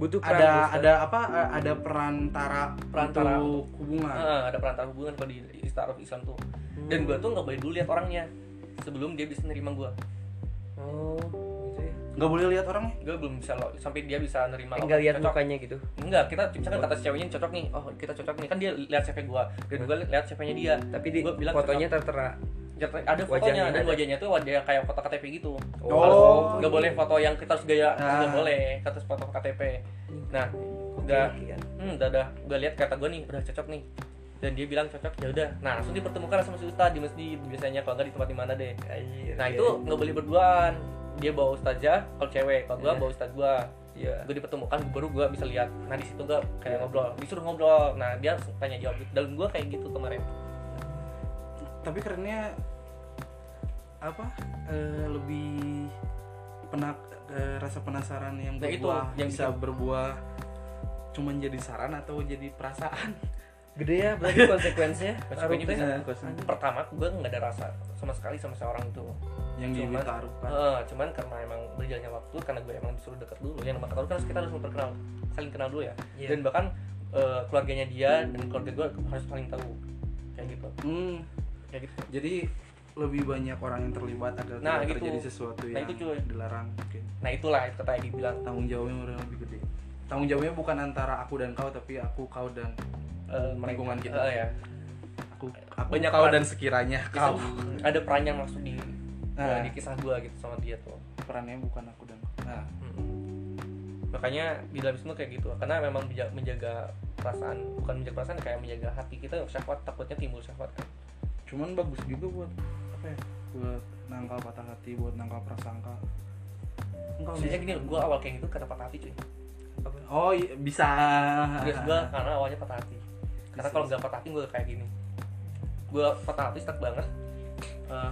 butuh peran ada Ustaz. ada apa eh, ada perantara Perantara. untuk hubungan. Ah, ada perantara hubungan kalau di Istaruf Islam tuh. Dan gue tuh nggak boleh dulu lihat orangnya sebelum dia bisa nerima gue oh gitu ya. Nggak boleh lihat orangnya? Gue belum bisa lo sampai dia bisa nerima Eh, nggak lihat mukanya gitu? Enggak, kita misalkan kata si ceweknya cocok nih. Oh, kita cocok nih. Kan dia lihat CV gua dan gua lihat CV-nya dia. tapi di Gua bilang fotonya tertera Ada Wajahnya fotonya dan ada. wajahnya tuh wajah kayak foto KTP gitu. Oh. Harus- nggak boleh foto yang kita harus gaya Ah. nggak boleh kata foto KTP. Nah, udah Oke, kan. hmm, udah udah gua lihat kata gua nih udah cocok nih. dan dia bilang cocok ya udah nah langsung dipertemukan sama si ustad di masjid biasanya kalau nggak di tempat di mana deh nah iya. itu nggak boleh berduaan dia bawa ustazah kalau cewek kalau gua Iya. bawa ustad gua Iya. gue dipertemukan baru gua bisa lihat nah di situ gua kayak ngobrol disuruh ngobrol nah dia tanya jawab dan gua kayak gitu kemarin tapi kerennya apa eh, lebih penak eh, rasa penasaran yang Nah, itu berbuah yang bisa bikin- berbuah cuman jadi saran atau jadi perasaan. Gede ya berarti konsekuensinya. Konsekuensinya bisa- konsekuensinya. pertama gua nggak ada rasa sama sekali sama seorang itu yang Cuman- diminta taruhkan Eh, cuman karena emang berjalannya waktu karena gue emang disuruh deket dulu yang bakal tahu kan harus kita harus memperkenal saling kenal dulu ya. Iya. dan bahkan eh, keluarganya dia dan keluarga gue harus saling tahu. Kayak gitu. Hmm, kayak gitu. Jadi lebih banyak orang yang terlibat agar Nah, tidak gitu. terjadi sesuatu Nah, yang itu, cuy. dilarang mungkin nah itulah itu kata Egi bilang tanggung jawabnya udah lebih gede tanggung jawabnya bukan antara aku dan kau tapi aku kau dan eh, mereka- Lingkungan kita. eh, ya aku aku Banyak kau peran. dan sekiranya kau ada peran yang masuk di Nah. di kisah gue gitu sama dia tuh perannya bukan aku dan kau nah Mm-mm. makanya di dalam Islam kayak gitu karena memang menja- menjaga perasaan bukan menjaga perasaan kayak menjaga hati kita syahwat takutnya timbul syahwat kan cuman bagus juga buat apa ya? Buat nangkal patah hati buat nangkal prasangka. Sebenarnya bisa- gini gue awal kayak gitu karena patah hati cuy. Oh iya, bisa. Bias gue karena awalnya patah hati. Karena kalau nggak patah hati gue kayak gini. Gue patah hati stuck banget. Eh,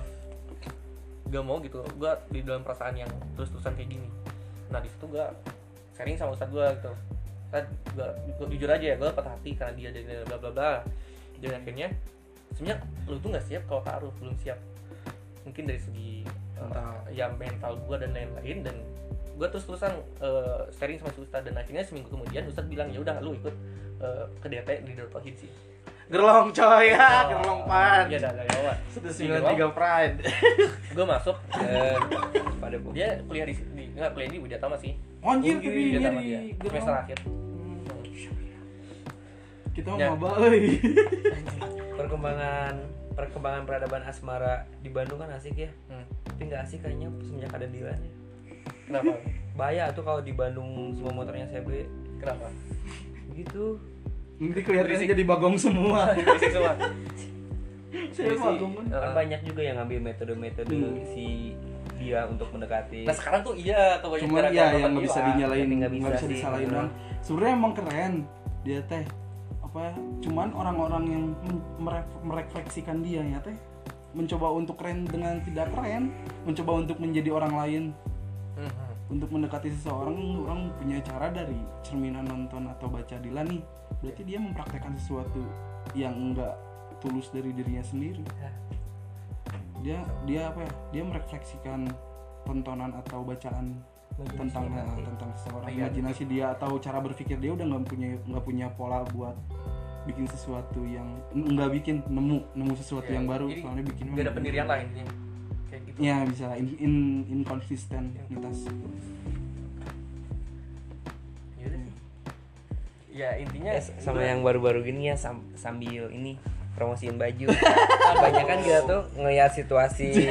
gak mau gitu. Gue di dalam perasaan yang terus-terusan kayak gini. Nah di situ gue sharing sama ustad gue gitu. Ustad, gue jujur aja ya gue patah hati karena dia jadi bla bla bla. Dan akhirnya sebenarnya lu tuh nggak siap kalau taruh belum siap mungkin dari segi eh, Mental. ya mental gue dan lain-lain dan gue terus terusan eh, sharing sama si ustad dan akhirnya seminggu kemudian ustad bilang ya udah lu ikut eh, ke DT di Tauhid sih. Gerlong coy. Ya. Oh. gerlong pan. Iya dah awal sudah Di 93 pride. Gue masuk Dan pada bu. dia kuliah di, di nggak kuliah di Widyatama sih. Anjir Widyatama di semester akhir. Kita Ya. mau maba euy Perkembangan perkembangan peradaban asmara di Bandung kan asik ya. hmm. Tapi nggak asik kayaknya semenjak ada Dilan ya. kenapa? Bahaya tuh kalau di Bandung semua motornya CB kenapa? Gitu. nanti kelihatannya jadi bagong semua. Semua. Saya bagong kan. Kan banyak juga yang ngambil metode-metode Hmm. si dia untuk mendekati. nah sekarang tuh iya kebanyakan cuman ya yang nggak bisa dinyalain nggak bisa bisa disalahin orang sebenarnya emang keren dia teh apa cuman orang-orang yang merefleksikan dia ya teh. Mencoba untuk keren dengan tidak keren mencoba untuk menjadi orang lain. Hmm, hmm. untuk mendekati seseorang orang punya cara dari cerminan nonton atau baca Dilan nih. Berarti dia mempraktekkan sesuatu yang enggak tulus dari dirinya sendiri. Ya. dia dia apa ya? Dia merefleksikan tontonan atau bacaan tentang Imajinasi. tentang seseorang Iya. imajinasi dia atau cara berpikir dia udah nggak punya nggak punya pola buat bikin sesuatu yang nggak bikin nemu nemu sesuatu Ya, yang baru jadi soalnya bikin nggak ada pendirian lain intinya. kayak gitu ya bisa in, in inkonsistenitas Ya udah sih. ya intinya Eh, sama yang baru-baru gini ya sam- sambil ini promosiin baju banyak kan kita tuh ngeliat situasi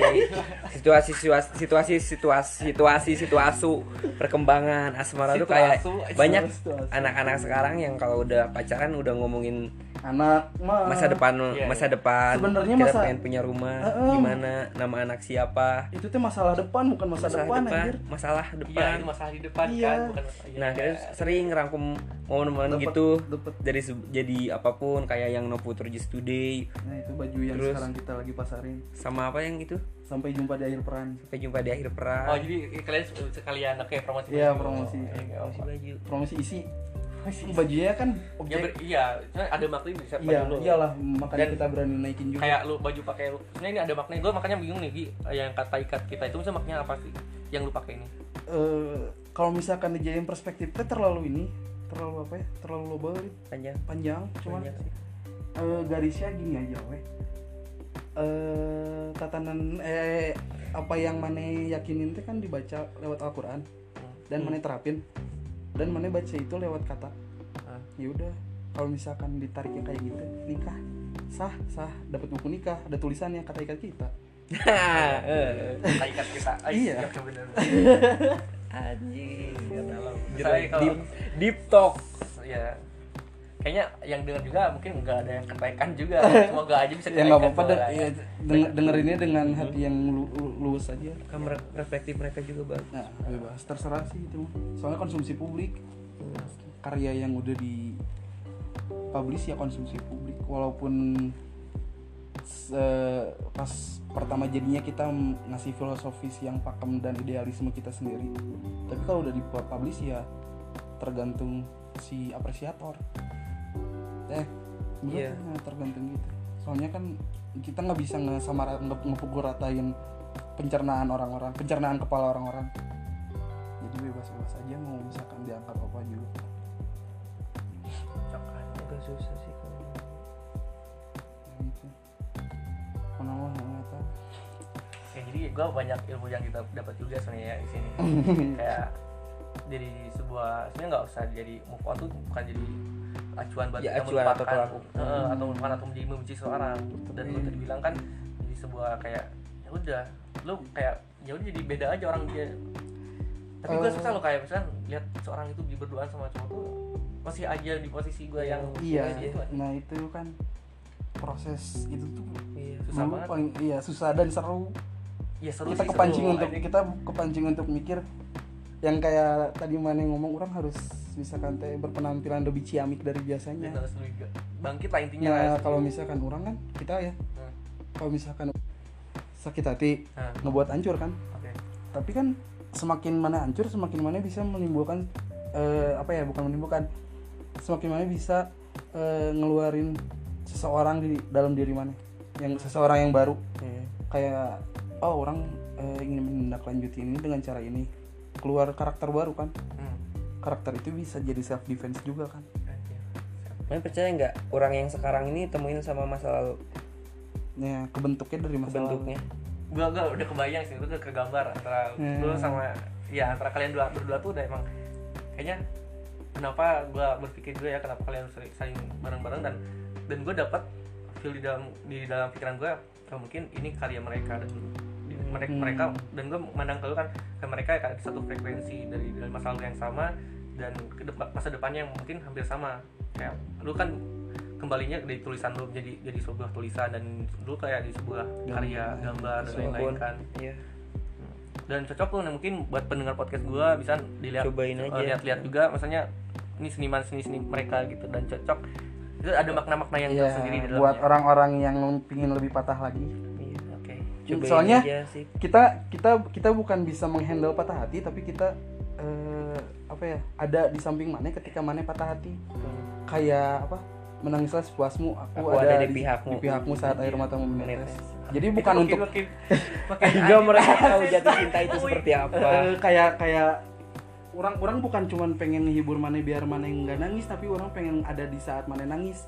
situasi situasi situasi situasi situasi situasi perkembangan asmara tuh kayak banyak anak-anak sekarang yang kalau udah pacaran udah ngomongin anak masa depan Iya, masa iya. depan Sebenarnya kita masa- pengen punya rumah Heeh. gimana nama anak siapa itu tuh masalah depan bukan masa masalah depan, depan anjir masalah iya depan itu masalah di depan Iya. kan bukan masalah iya. nah kita sering ngerangkum momen-momen gitu dapet. dari jadi apa pun kayak yang No Future Just Today nah itu baju yang Terus? sekarang kita lagi pasarin. Sama apa yang itu? Sampai jumpa di akhir peran. Sampai jumpa di akhir perang oh jadi kalian sekalian oke promosi? Iya, promosi. Oh, iya, Promosi baju. Promosi isi. Bajunya kan ya objek. ber- iya cuma ada makna bisa iya baju lu. iyalah makanya Dan kita berani naikin juga. kayak lu baju pakai lu. Sebenarnya ini ada maknanya. Gue makanya bingung nih Gi. Yang kata ikat kita itu bisa maknanya apa sih? Yang lu pakai ini? Eh, kalau misalkan dijadiin perspektifnya terlalu ini terlalu apa ya? Terlalu global panjang. Panjang cuman panjang sih eh, garisnya gini aja weh. Eh tatanan eh apa yang mana yakinin itu kan dibaca lewat Al-Quran. Dan mana terapin. Dan mana baca itu lewat kata. Ah. ya udah kalau misalkan ditariknya kayak gitu nikah. Sah sah. Dapat buku nikah ada tulisannya kata ikat kita. Eh, kata ikat kita. Iya. bener. anjing Deep, deep talk. Ya kayaknya yang dengar juga mungkin nggak ada yang kenaikan juga. Semoga aja bisa ya nggak apa-apa deh. ya, deng- dengerinnya dengan hati yang lu- lu- luwes aja. Kan perspektif mereka juga bagus nah bebas. Terserah sih itu mah. soalnya konsumsi publik karya yang udah di publish ya konsumsi publik. Walaupun se- pas pertama jadinya kita ngasih filosofis yang pakem dan idealisme kita sendiri. Tapi kalau udah di publish ya tergantung si apresiator eh Iya. bener, tergantung gitu. Soalnya kan kita nggak bisa ngesamara nge ngepukul ratain pencernaan orang-orang pencernaan kepala orang-orang. Jadi bebas-bebas aja mau misalkan diangkat apa juga. Agak susah sih kalau Ya gitu ya, jadi gue banyak ilmu yang kita dapat juga sebenarnya ya di sini. Kayak jadi sebuah sebenarnya nggak usah jadi move on tuh bukan jadi acuan buat Ya, kita acuan atau pelaku. eh, atau melupakan atau menjadi membenci seorang dan lu tadi bilang kan jadi sebuah kayak ya udah lu kayak ya udah jadi beda aja orang dia tapi gue Eh. susah lo kayak misalnya lihat seorang itu berduaan sama cowok tuh masih aja di posisi gue yang iya kayak gitu. nah itu kan proses itu tuh iya susah banget paling iya susah dan seru ya seru kita sih, kepancing seru. untuk kita kepancing untuk mikir yang kayak tadi mana yang ngomong orang harus misalkan teh berpenampilan lebih ciamik dari biasanya bangkit lah intinya Nah, lah. kalau misalkan orang kan kita ya, Hmm. kalau misalkan sakit hati Nah, ngebuat hancur kan. oke Tapi kan semakin mana hancur, semakin mana bisa menimbulkan eh, apa ya, bukan menimbulkan, semakin mana bisa eh, ngeluarin seseorang di dalam diri mana, yang seseorang yang baru. Iya. Kayak oh orang eh, ingin menindaklanjuti ini dengan cara ini, keluar karakter baru kan. Hmm. Karakter itu bisa jadi self defense juga kan. Mana percaya nggak orang yang sekarang ini temuin sama masa lalu Ya, kebentuknya dari masa lalu. gua gua udah kebayang sih gua udah kegambar antara Hmm. lu sama ya antara kalian dua berdua tuh udah emang kayaknya kenapa gua berpikir juga ya kenapa kalian sering saling bareng-bareng dan dan gua dapat feel di dalam di dalam pikiran gua oh, mungkin ini karya mereka dan mereka Hmm. mereka dan gua memandang ke lu kan ke mereka kayak satu frekuensi dari dari masa lalu yang sama dan ke depan, masa depannya yang mungkin hampir sama. Kayak lu kan kembalinya dari tulisan lu jadi jadi sebuah tulisan dan lu kayak di sebuah karya gambar dan lain-lain kan. Iya. Dan cocok tuh nah, mungkin buat pendengar podcast gua bisa dilihat Cobain eh, aja. lihat-lihat juga. Maksudnya ini seniman seni seni mereka gitu dan cocok. Itu ada makna-makna yang Iya, tersendiri di buat dalamnya orang-orang yang pingin lebih patah lagi. iya. Oke. Cobain Soalnya- aja sih. Kita kita kita bukan bisa menghandle patah hati, tapi kita eh, apa ya? Ada di samping mana ketika mana patah hati. Kayak apa? Menangislah sepuasmu. Aku, Aku ada di pihakmu. Di pihakmu saat air matamu menetes. Jadi bukan Itu untuk makin, anjing, mereka tahu jatuh cinta itu seperti apa eh, kayak kayak orang-orang bukan cuman pengen ngehibur mana biar mana yang nggak nangis, tapi orang pengen ada di saat mana nangis.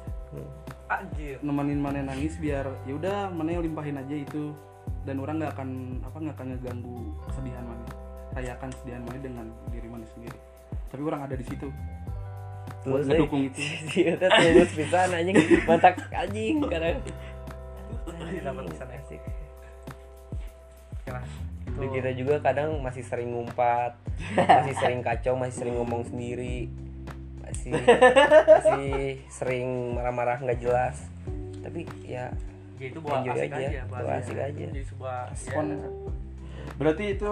anjir nemenin mana nangis biar ya udah mana yang limpahin aja itu dan orang nggak akan apa nggak akan ngeganggu kesedihan mana rayakan kesedihan mana dengan diri mana sendiri tapi orang ada di situ buat deh. itu Iya, teh tulus pisan anjing mantak anjing kadang dapat bisa asik Oke lah. Dan Itu- kita juga kadang masih sering ngumpat, masih sering kacau, masih sering ngomong sendiri, masih masih sering marah-marah nggak jelas. Tapi ya ya itu buat asik aja, aja, buat buat asik aja. jadi sebuah respon ya, berarti itu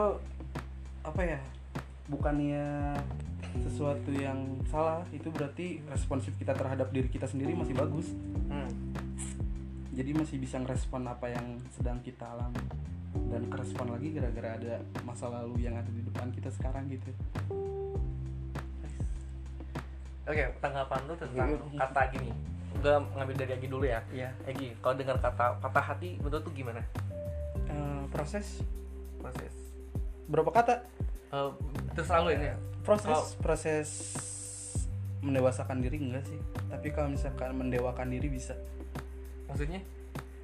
apa ya bukannya sesuatu yang salah itu berarti responsif kita terhadap diri kita sendiri masih bagus hmm. jadi masih bisa ngerespon apa yang sedang kita alami dan kerespon lagi gara-gara ada masa lalu yang ada di depan kita sekarang gitu Oke, tanggapan lu tentang Iya. kata gini. Gue ngambil dari Egi dulu ya. ya Egi, kalau dengar kata patah hati, menurut tuh gimana Eh, proses proses? berapa kata Eh, terserah lu ini. proses Kalau- proses mendewasakan diri enggak sih tapi kalau misalkan mendewakan diri bisa Maksudnya?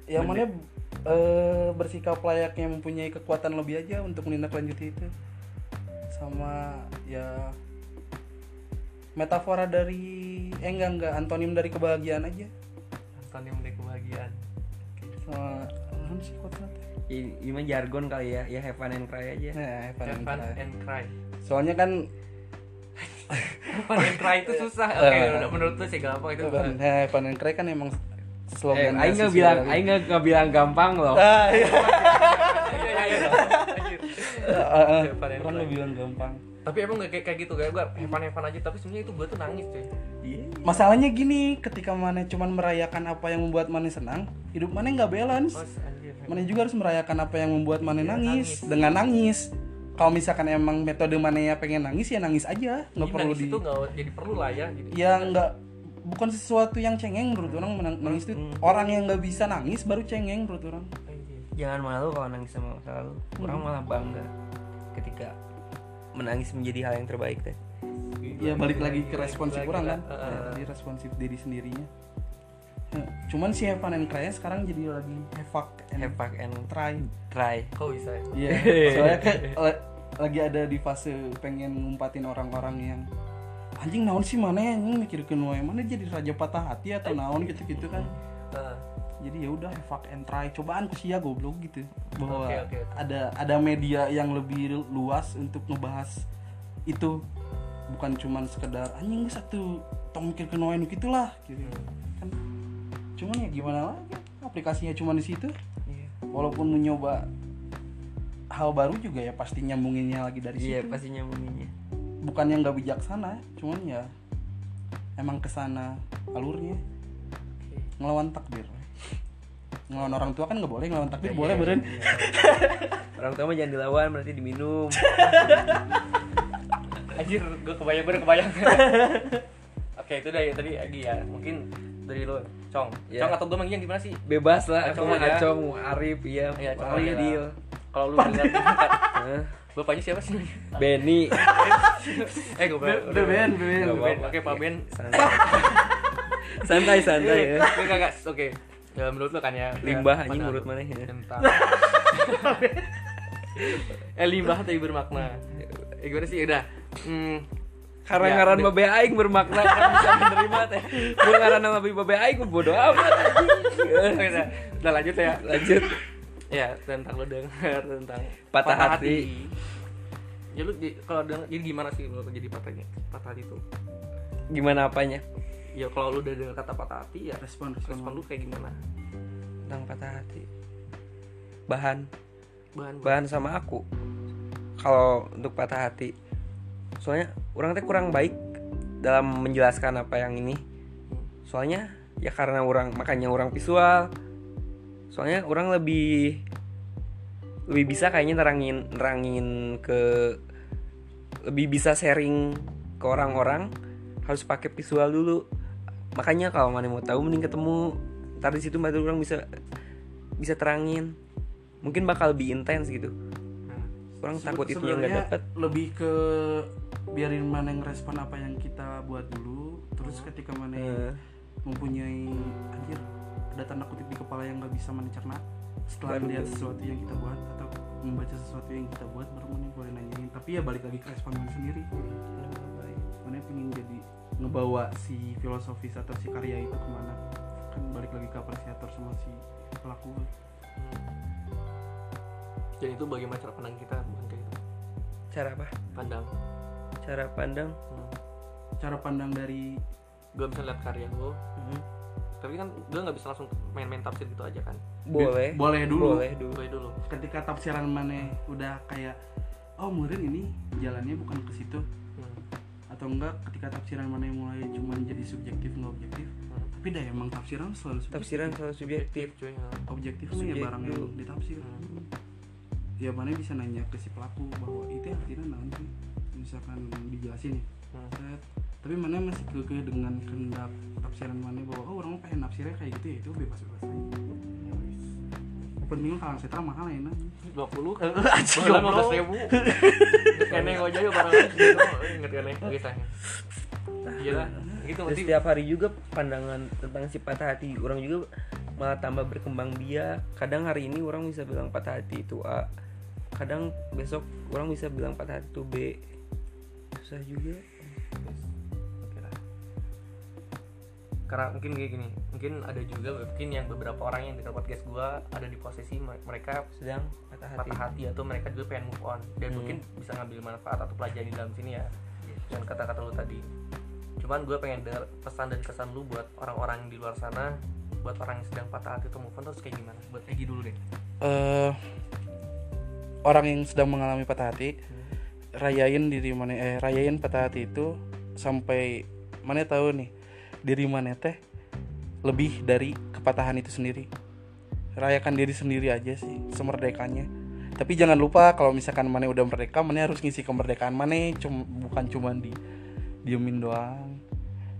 yang Mende- mana eh, bersikap layaknya mempunyai kekuatan lebih aja untuk menindaklanjuti itu sama ya metafora dari eh enggak enggak antonim dari kebahagiaan aja Antonim dari kebahagiaan. sama apa sih teh? Ini, ini mah jargon kali ya, ya have fun and cry aja. nah, have fun Have and fun cry. and cry. soalnya kan Have fun and cry itu susah oke Eh. udah menurut lu sih gampang itu Nah, Have Fun and Cry kan emang Eh, slogan aing nggak bilang aing nggak bilang gampang loh. Ah, iya. iya iya iya Anjir. Ah, ah. Have fun and Tapi emang gak kayak kayak gitu kayak gue have fun aja tapi sebenarnya itu gue tuh nangis cuy Masalahnya gini, ketika mana cuman merayakan apa yang membuat mana senang, hidup mana nggak balance. Anjir Mana juga harus merayakan apa yang membuat mana Iya, nangis nangis. dengan nangis. Kalau misalkan emang metode mana ya pengen nangis ya nangis aja, nggak Jadi perlu nangis di itu nggak jadi perlu lah ya gitu ya nggak bukan sesuatu yang cengeng menurut orang menang- nangis itu orang yang nggak bisa nangis baru cengeng menurut orang. Jangan malu kalau nangis sama masa lalu. Orang malah bangga ketika menangis menjadi hal yang terbaik teh. ya balik lagi ke responsif Lagi orang kan eh, Ya, eh. tadi responsif diri sendirinya Ya, cuman si Fun and Cry sekarang jadi lagi fuck and and try try. kok bisa ya? Iya, soalnya kayak la- lagi ada di fase pengen ngumpatin orang-orang yang anjing naon sih mana ya anjing mikirkeun wae mana jadi raja patah hati atau naon gitu-gitu kan. Heeh. Jadi ya udah fuck and try cobaan ku sia goblok gitu. Bahwa Oke, oke, oke. ada ada media yang lebih luas untuk ngebahas itu bukan cuman sekedar anjing satu tong mikirkeun wae nu gitulah gitu. Kan cuman ya gimana lagi aplikasinya cuma di situ Iya. walaupun mencoba hal baru juga ya pasti nyambunginnya lagi dari Iya situ pasti nyambunginnya. bukan yang nggak bijaksana cuman ya emang ke sana alurnya ngelawan takdir ngelawan orang tua kan nggak boleh ngelawan takdir Iya, boleh iya, beren iya. Orang tua mah jangan dilawan berarti diminum. Anjir, gue kebayang bener kebayang. Oke, itu dari tadi Agi ya. Mungkin dari lo, Cong. Ya. Cong atau gue manggilnya gimana sih? Bebas lah. Acong Acong, aja. Acong, Arif, iya. Iya, Cong lah. deal. Kalau lu dengar Hah? bapaknya siapa sih? Benny. eh, gue Be- Ben, Ben. Oke, Pak Ben. Santai. santai, santai ya. Enggak, enggak, Oke. Ya, menurut lo kan ya. Limbah ya, anjing pandangan menurut mana ya? Eh, limbah tapi bermakna. Eh, gimana sih? Udah. Hmm, Karena Ya, ngaran babe aing bermakna kan bisa menerima teh. Mun ngaran nama babe aing mah bodo amat udah, udah lanjut ya. Lanjut. Ya, tentang lo dengar tentang Patah hati. Ya lu di- kalau denger jadi gimana sih lo jadi patahnya? Patah hati itu. Gimana apanya? Ya kalau lu udah dengar kata patah hati ya respon respon, respon lu kayak gimana? Tentang patah hati. Bahan Bahan bahan sama aku. Kalau untuk patah hati. Soalnya orang teh kurang baik dalam menjelaskan apa yang ini. Soalnya ya karena orang makanya orang visual. Soalnya orang lebih lebih bisa kayaknya nerangin nerangin ke lebih bisa sharing ke orang-orang harus pakai visual dulu makanya kalau mana mau tahu mending ketemu. Ntar di situ baru orang bisa bisa terangin. Mungkin bakal lebih intens gitu. Orang Sebe- takut itu yang nggak dapet. lebih ke biarin mana yang respon apa yang kita buat dulu. Terus ketika mana yang Eh, mempunyai anjir ada tanda kutip di kepala yang nggak bisa mana cerna. Setelah Baru- melihat sesuatu yang kita buat atau membaca sesuatu yang kita buat baru mana boleh nanyain. Tapi ya balik lagi ke respon mana sendiri. Mana pengen jadi ngebawa si filosofis atau si karya itu ke mana kan balik lagi ke apresiator sama si pelaku Dan itu bagaimana cara pandang kita bukan kayak gitu. cara apa Pandang. cara pandang Hmm. cara pandang dari Gue bisa lihat karya lo, Hmm. tapi kan gue nggak bisa langsung main-main tafsir gitu aja kan. boleh boleh dulu boleh dulu Gue dulu. ketika tafsiran mana udah kayak oh mungkin ini jalannya bukan ke situ Hmm. Atau enggak ketika tafsiran mana yang mulai cuman jadi subjektif nggak objektif Hmm. tapi dah emang tafsiran selalu subjektif. tafsiran selalu subjektif cuy. ya. objektif mah ya barang yang ditafsir Hmm. ya mana bisa nanya ke si pelaku bahwa itu artinya naon sih misalkan dijelasin nih Hmm. Set. tapi mana masih kekeh dengan kehendak tafsiran mana bahwa oh orang pengen nafsirnya kayak gitu ya itu bebas bebas aja penting kalau setra mahal ya nah dua puluh. Baru lima belas ribu. Kene aja yuk barang. Inget kene. Bisa iya lah. Gitu nanti setiap hari juga pandangan tentang si patah hati orang juga malah tambah berkembang biak. Kadang hari ini orang bisa bilang patah hati itu A. Kadang besok orang bisa bilang patah hati itu B. Susah juga. Karena mungkin kayak gini mungkin ada juga mungkin yang beberapa orang yang dengar podcast gua ada di posisi me- mereka sedang patah hati. patah hati atau mereka juga pengen move on dan Hmm. mungkin bisa ngambil manfaat atau pelajaran di dalam sini ya dengan kata-kata lu tadi. Cuman gue pengen dengar pesan dan kesan lu buat orang-orang di luar sana buat orang yang sedang patah hati atau move on terus kayak gimana? Buat Egi dulu deh. Eh orang yang sedang mengalami patah hati rayain diri mana eh rayain patah hati itu sampai mana tahu nih diri mana teh lebih dari kepatahan itu sendiri. Rayakan diri sendiri aja sih semerdekanya. Tapi jangan lupa kalau misalkan mana udah merdeka mana harus ngisi kemerdekaan mana cum bukan cuma di diemin doang.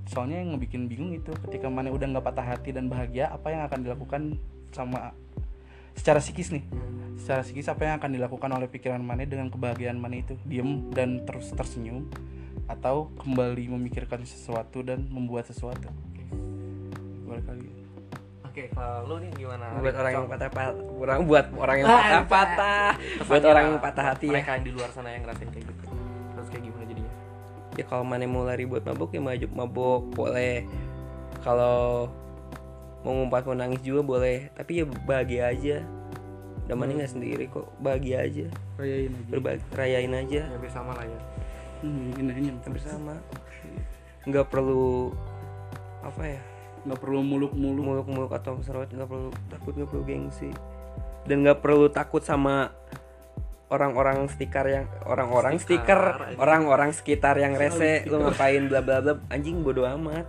Soalnya yang ngebikin bingung itu ketika mana udah nggak patah hati dan bahagia apa yang akan dilakukan sama secara psikis nih. Secara psikis apa yang akan dilakukan oleh pikiran mana dengan kebahagiaan mana itu. Diem dan terus tersenyum atau kembali memikirkan sesuatu dan membuat sesuatu. Balik lagi oke kalau lu nih gimana? Buat orang yang patah patah orang buat orang yang Ah, patah patah buat Pesannya orang yang patah hati ya. Mereka yang di luar sana yang ngerasain kayak gitu. Terus kayak gimana jadinya? Ya kalau mana mau lari buat mabuk ya maju mabuk boleh. Kalau mau ngumpat mau nangis juga boleh tapi ya bahagia aja. Dan mana nggak sendiri kok bahagia aja. Rayain aja. Berbagi rayain aja. Ya bersama lah ya hmm, hampir sama. Nggak perlu apa ya? Nggak perlu muluk-muluk. Muluk-muluk atau serot nggak perlu takut nggak perlu gengsi. Dan nggak perlu takut sama orang-orang stiker yang orang-orang Stiker, stiker orang-orang sekitar yang rese lu ngapain bla bla bla. Anjing bodo amat.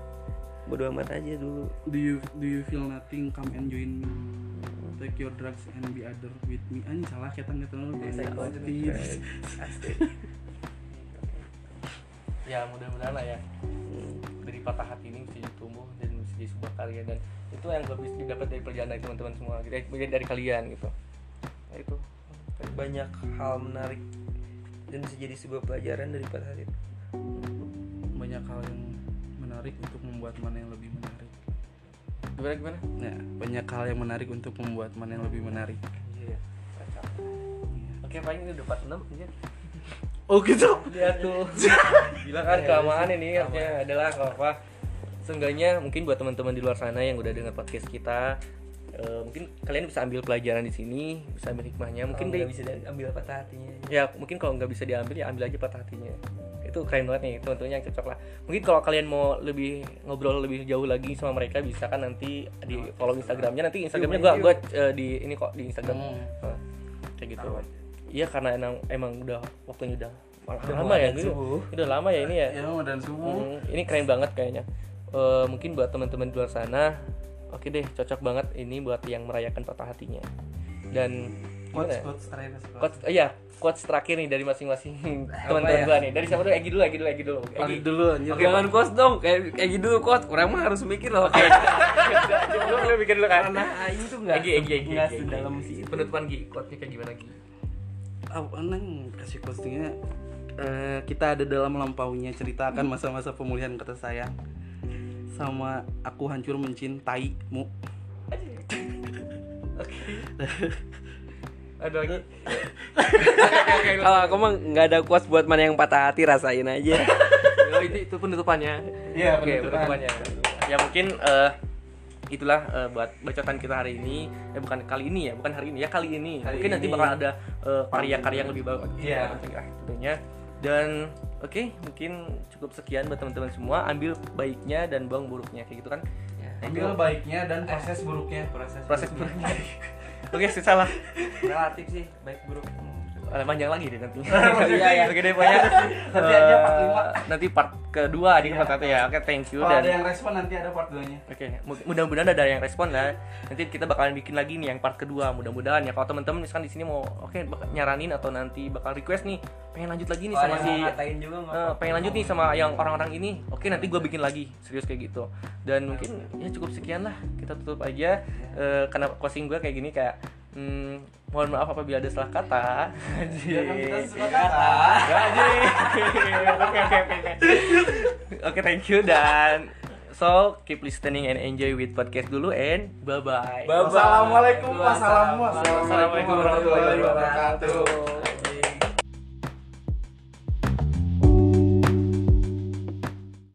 Bodo amat aja dulu. Do you do you feel nothing? Come and join me. Take your drugs and be other with me. Anjing salah kita nggak tahu ya mudah-mudahan lah ya. Dari patah hati ini bisa tumbuh dan bisa jadi sebuah karya dan itu yang gue bisa dapat dari perjalanan teman-teman semua dari, dari, dari kalian gitu. Nah, itu. Banyak hal menarik dan bisa jadi sebuah pelajaran dari patah hati. Banyak hal yang menarik untuk membuat mana yang lebih menarik. Gimana gimana? Ya banyak hal yang menarik untuk membuat mana yang lebih menarik. Iya oke paling ini udah part 6 aja oh gitu? Lihat tuh. Gila kan kelamaan ini artinya adalah kalau apa seenggaknya mungkin buat teman-teman di luar sana yang udah dengar podcast kita eh, mungkin kalian bisa ambil pelajaran di sini bisa ambil hikmahnya. Mungkin nggak bisa ambil patah hatinya? Ya mungkin kalau nggak bisa diambil ya ambil aja patah hatinya. Itu keren banget nih teman-teman yang cocok lah. Mungkin kalau kalian mau lebih ngobrol lebih jauh lagi sama mereka bisa kan nanti di follow instagramnya. Nanti instagramnya gua gua eh, di ini kok di instagram. Hmm. Eh, kayak gitu iya karena emang emang udah waktunya udah Udah lama ya gitu. udah lama ya ini ya. Ya dan subuh. Hmm, ini keren banget kayaknya. Eh, mungkin buat teman-teman di luar sana oke deh cocok banget ini buat yang merayakan patah hatinya. Dan ya? quotes terakhir quotes oh iya quotes terakhir nih dari masing-masing teman-teman ya? gua nih. Dari siapa dulu? Egi dulu Egi dulu Egi dulu. Egi dulu anjir Oke, jangan kos dong. Kayak kayak gitu kos kurang mah harus mikir loh. Kayak lu bikin dulu kan. Karena aing tuh nggak Egi Egi Egi nggak Egi, Egi. sedalam sih penutupan Gi quotesnya kayak gimana Gi neng? Kasih quotesnya eh, kita ada dalam melampauinya ceritakan masa-masa pemulihan kata sayang. Sama aku hancur mencintaimu. Aduh Gi kalau aku mah nggak ada kuas buat mana yang patah hati rasain aja. Oh, itu itu penutupannya. Iya, oke penutupan. penutupannya. Ya mungkin eh, itulah eh, buat bacotan kita hari ini. Eh bukan kali ini ya bukan hari ini ya kali ini. Kali mungkin nanti ini. bakal ada eh, karya-karya yang lebih bagus. Iya. tentunya. Dan oke mungkin cukup sekian buat teman-teman semua. Ambil baiknya dan buang buruknya kayak gitu kan? Ambil baiknya dan proses buruknya. Proses proses buruknya. oke sih salah relatif sih baik buruk Eh, panjang lagi deh nanti Iya, iya. oke deh pokoknya Nanti aja part eh, lima. nanti part kedua di part satu ya oke thank you kalau dan ada yang respon nanti ada part 2 nya Oke, mu- mudah-mudahan ada yang respon lah. Nanti kita bakalan bikin lagi nih yang part kedua. Mudah-mudahan ya kalau teman-teman misalkan di sini mau oke nyaranin atau nanti bakal request nih pengen lanjut lagi nih sama si juga eh, pengen lanjut nih sama yang orang-orang ini. Oke, nanti gue bikin lagi. Serius kayak gitu. Dan mungkin ya cukup sekian lah. Kita tutup aja Eh, karena closing gue kayak gini kayak hmm, mohon maaf apabila ada salah kata. Kita Anjing. suka kata. Oke, oke, oke, oke. Thank you dan so keep listening and enjoy with podcast dulu and bye bye. Bye-bye. Wassalamualaikum Wassalamualaikum wassalamualaikum warahmatullahi wabarakatuh